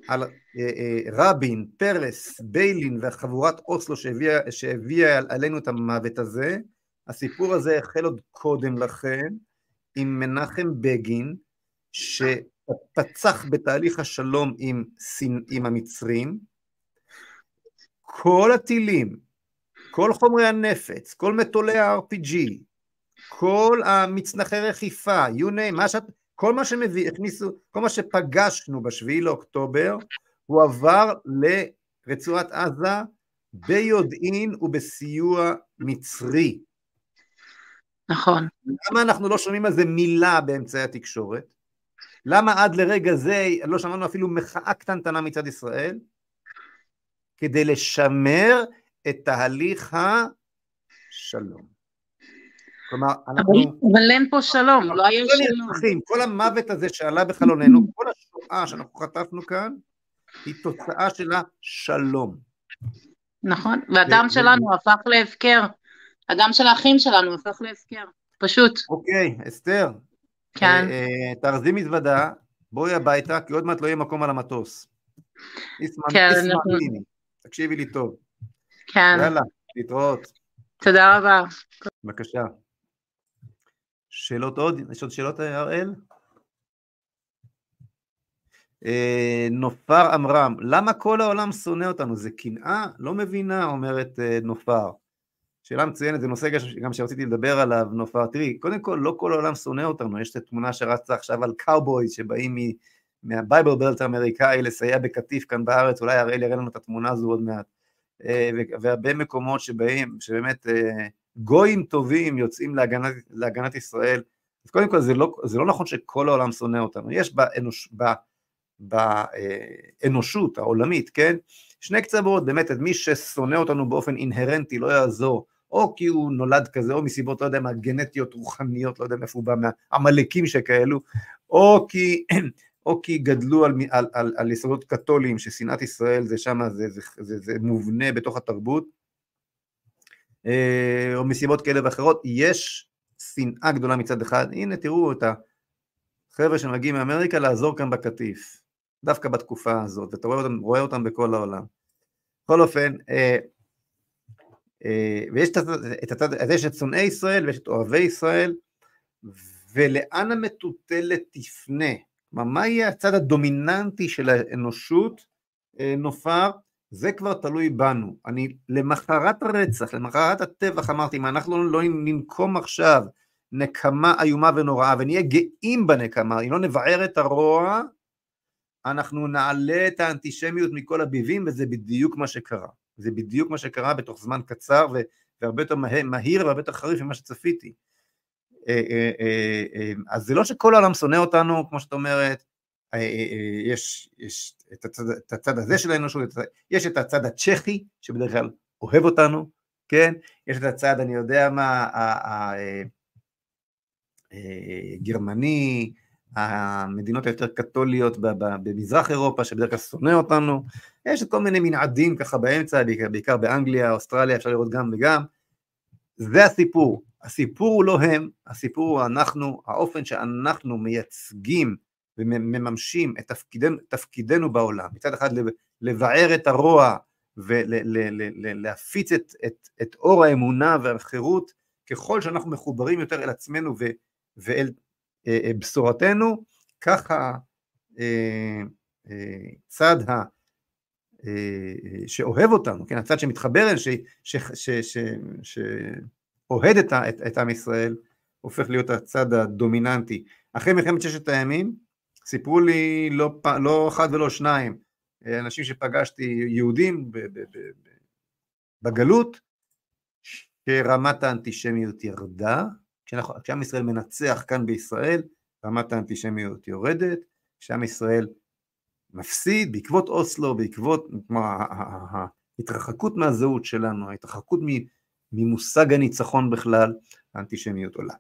על אה, אה, רבין, פרס, ביילין והחבורת אוסלו שהביאה, שהביאה עלינו את המוות הזה, הסיפור הזה החל עוד קודם לכן עם מנחם בגין, שפצח בתהליך השלום עם, עם המצרים. כל הטילים, כל חומרי הנפץ, כל מטולי ה-RPG, כל המצנחי רכיפה, you name, מה שאת, כל מה שמביא, הכניסו, כל מה שפגשנו בשביעי לאוקטובר, הוא עבר לרצועת עזה ביודעין ובסיוע מצרי. נכון. למה אנחנו לא שומעים על זה מילה באמצעי התקשורת? למה עד לרגע זה לא שמענו אפילו מחאה קטנטנה מצד ישראל? כדי לשמר את תהליך השלום. כלומר, אנחנו... אבל אין פה שלום, לא היה שלום. כל המוות הזה שעלה בחלוננו, כל השואה שאנחנו חטפנו כאן, היא תוצאה של השלום. נכון, והדם שלנו הפך להפקר. הדם של האחים שלנו הפך להפקר, פשוט. אוקיי, אסתר. כן. אה, אה, תארזי מזוודה, בואי הביתה, כי עוד מעט לא יהיה מקום על המטוס. כן, אנחנו... תקשיבי לי טוב. כן. יאללה, להתראות. תודה רבה. בבקשה. שאלות עוד? יש עוד שאלות, הראל? אה, נופר עמרם, למה כל העולם שונא אותנו? זה קנאה? לא מבינה, אומרת אה, נופר. שאלה מצוינת, זה נושא גם שרציתי לדבר עליו, נופר. תראי, קודם כל, לא כל העולם שונא אותנו, יש את התמונה שרצה עכשיו על cowboys שבאים מהבייבל בלט האמריקאי לסייע בקטיף כאן בארץ, אולי הראל יראה לנו את התמונה הזו עוד מעט. אה, והרבה מקומות שבאים, שבאמת גויים טובים יוצאים להגנת, להגנת ישראל, אז קודם כל זה לא, זה לא נכון שכל העולם שונא אותנו, יש באנוש, ב, באנושות העולמית, כן, שני קצוות, באמת, את מי ששונא אותנו באופן אינהרנטי לא יעזור, או כי הוא נולד כזה, או מסיבות, לא יודע מה, גנטיות, רוחניות, לא יודע מאיפה הוא בא, מהעמלקים שכאלו, או כי, או כי גדלו על, על, על, על יסודות קתוליים, ששנאת ישראל זה שם, זה, זה, זה, זה מובנה בתוך התרבות, אה, או מסיבות כאלה ואחרות, יש שנאה גדולה מצד אחד, הנה תראו את החבר'ה שמגיעים מאמריקה לעזור כאן בקטיף, דווקא בתקופה הזאת, ואתה רואה אותם, רואה אותם בכל העולם. בכל אופן, אה, ויש את הצד, אז יש את שונאי ישראל ויש את אוהבי ישראל, ולאן המטוטלת תפנה? כלומר, מה יהיה הצד הדומיננטי של האנושות, נופר, זה כבר תלוי בנו. אני למחרת הרצח, למחרת הטבח אמרתי, אם אנחנו לא ננקום עכשיו נקמה איומה ונוראה ונהיה גאים בנקמה, אם לא נבער את הרוע, אנחנו נעלה את האנטישמיות מכל הביבים וזה בדיוק מה שקרה. זה בדיוק מה שקרה בתוך זמן קצר והרבה יותר מהיר והרבה יותר חריף ממה שצפיתי. אה, אה, אה, אז זה לא שכל העולם שונא אותנו, כמו שאת אומרת, יש, יש את, הצד, את הצד הזה של האנושות, יש את הצד הצ'כי שבדרך כלל אוהב אותנו, כן? יש את הצד, אני יודע מה, הגרמני, המדינות היותר קתוליות במזרח אירופה, שבדרך כלל שונא אותנו, יש כל מיני מנעדים ככה באמצע, בעיקר, בעיקר באנגליה, אוסטרליה, אפשר לראות גם וגם, זה הסיפור, הסיפור הוא לא הם, הסיפור הוא אנחנו, האופן שאנחנו מייצגים ומממשים את תפקידנו, תפקידנו בעולם, מצד אחד לבער את הרוע ולהפיץ את, את, את אור האמונה והחירות, ככל שאנחנו מחוברים יותר אל עצמנו ו, ואל בשורתנו, ככה אה, צד ה... שאוהב אותנו, כן, הצד שמתחבר אל, שאוהד את, את, את עם ישראל, הופך להיות הצד הדומיננטי. אחרי מלחמת ששת הימים, סיפרו לי לא, לא אחד ולא שניים, אנשים שפגשתי, יהודים בגלות, שרמת האנטישמיות ירדה, כשעם ישראל מנצח כאן בישראל, רמת האנטישמיות יורדת, כשעם ישראל מפסיד בעקבות אוסלו, בעקבות ההתרחקות מהזהות שלנו, ההתרחקות ממושג הניצחון בכלל, האנטישמיות עולה.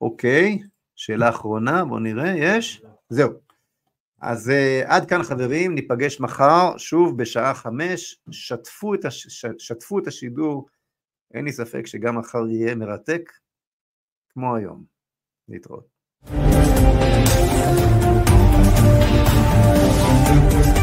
אוקיי, שאלה אחרונה, בואו נראה, יש? זהו. אז uh, עד כאן חברים, ניפגש מחר, שוב בשעה חמש, שתפו את, הש... שתפו את השידור, אין לי ספק שגם מחר יהיה מרתק, כמו היום. להתראות. Thank you.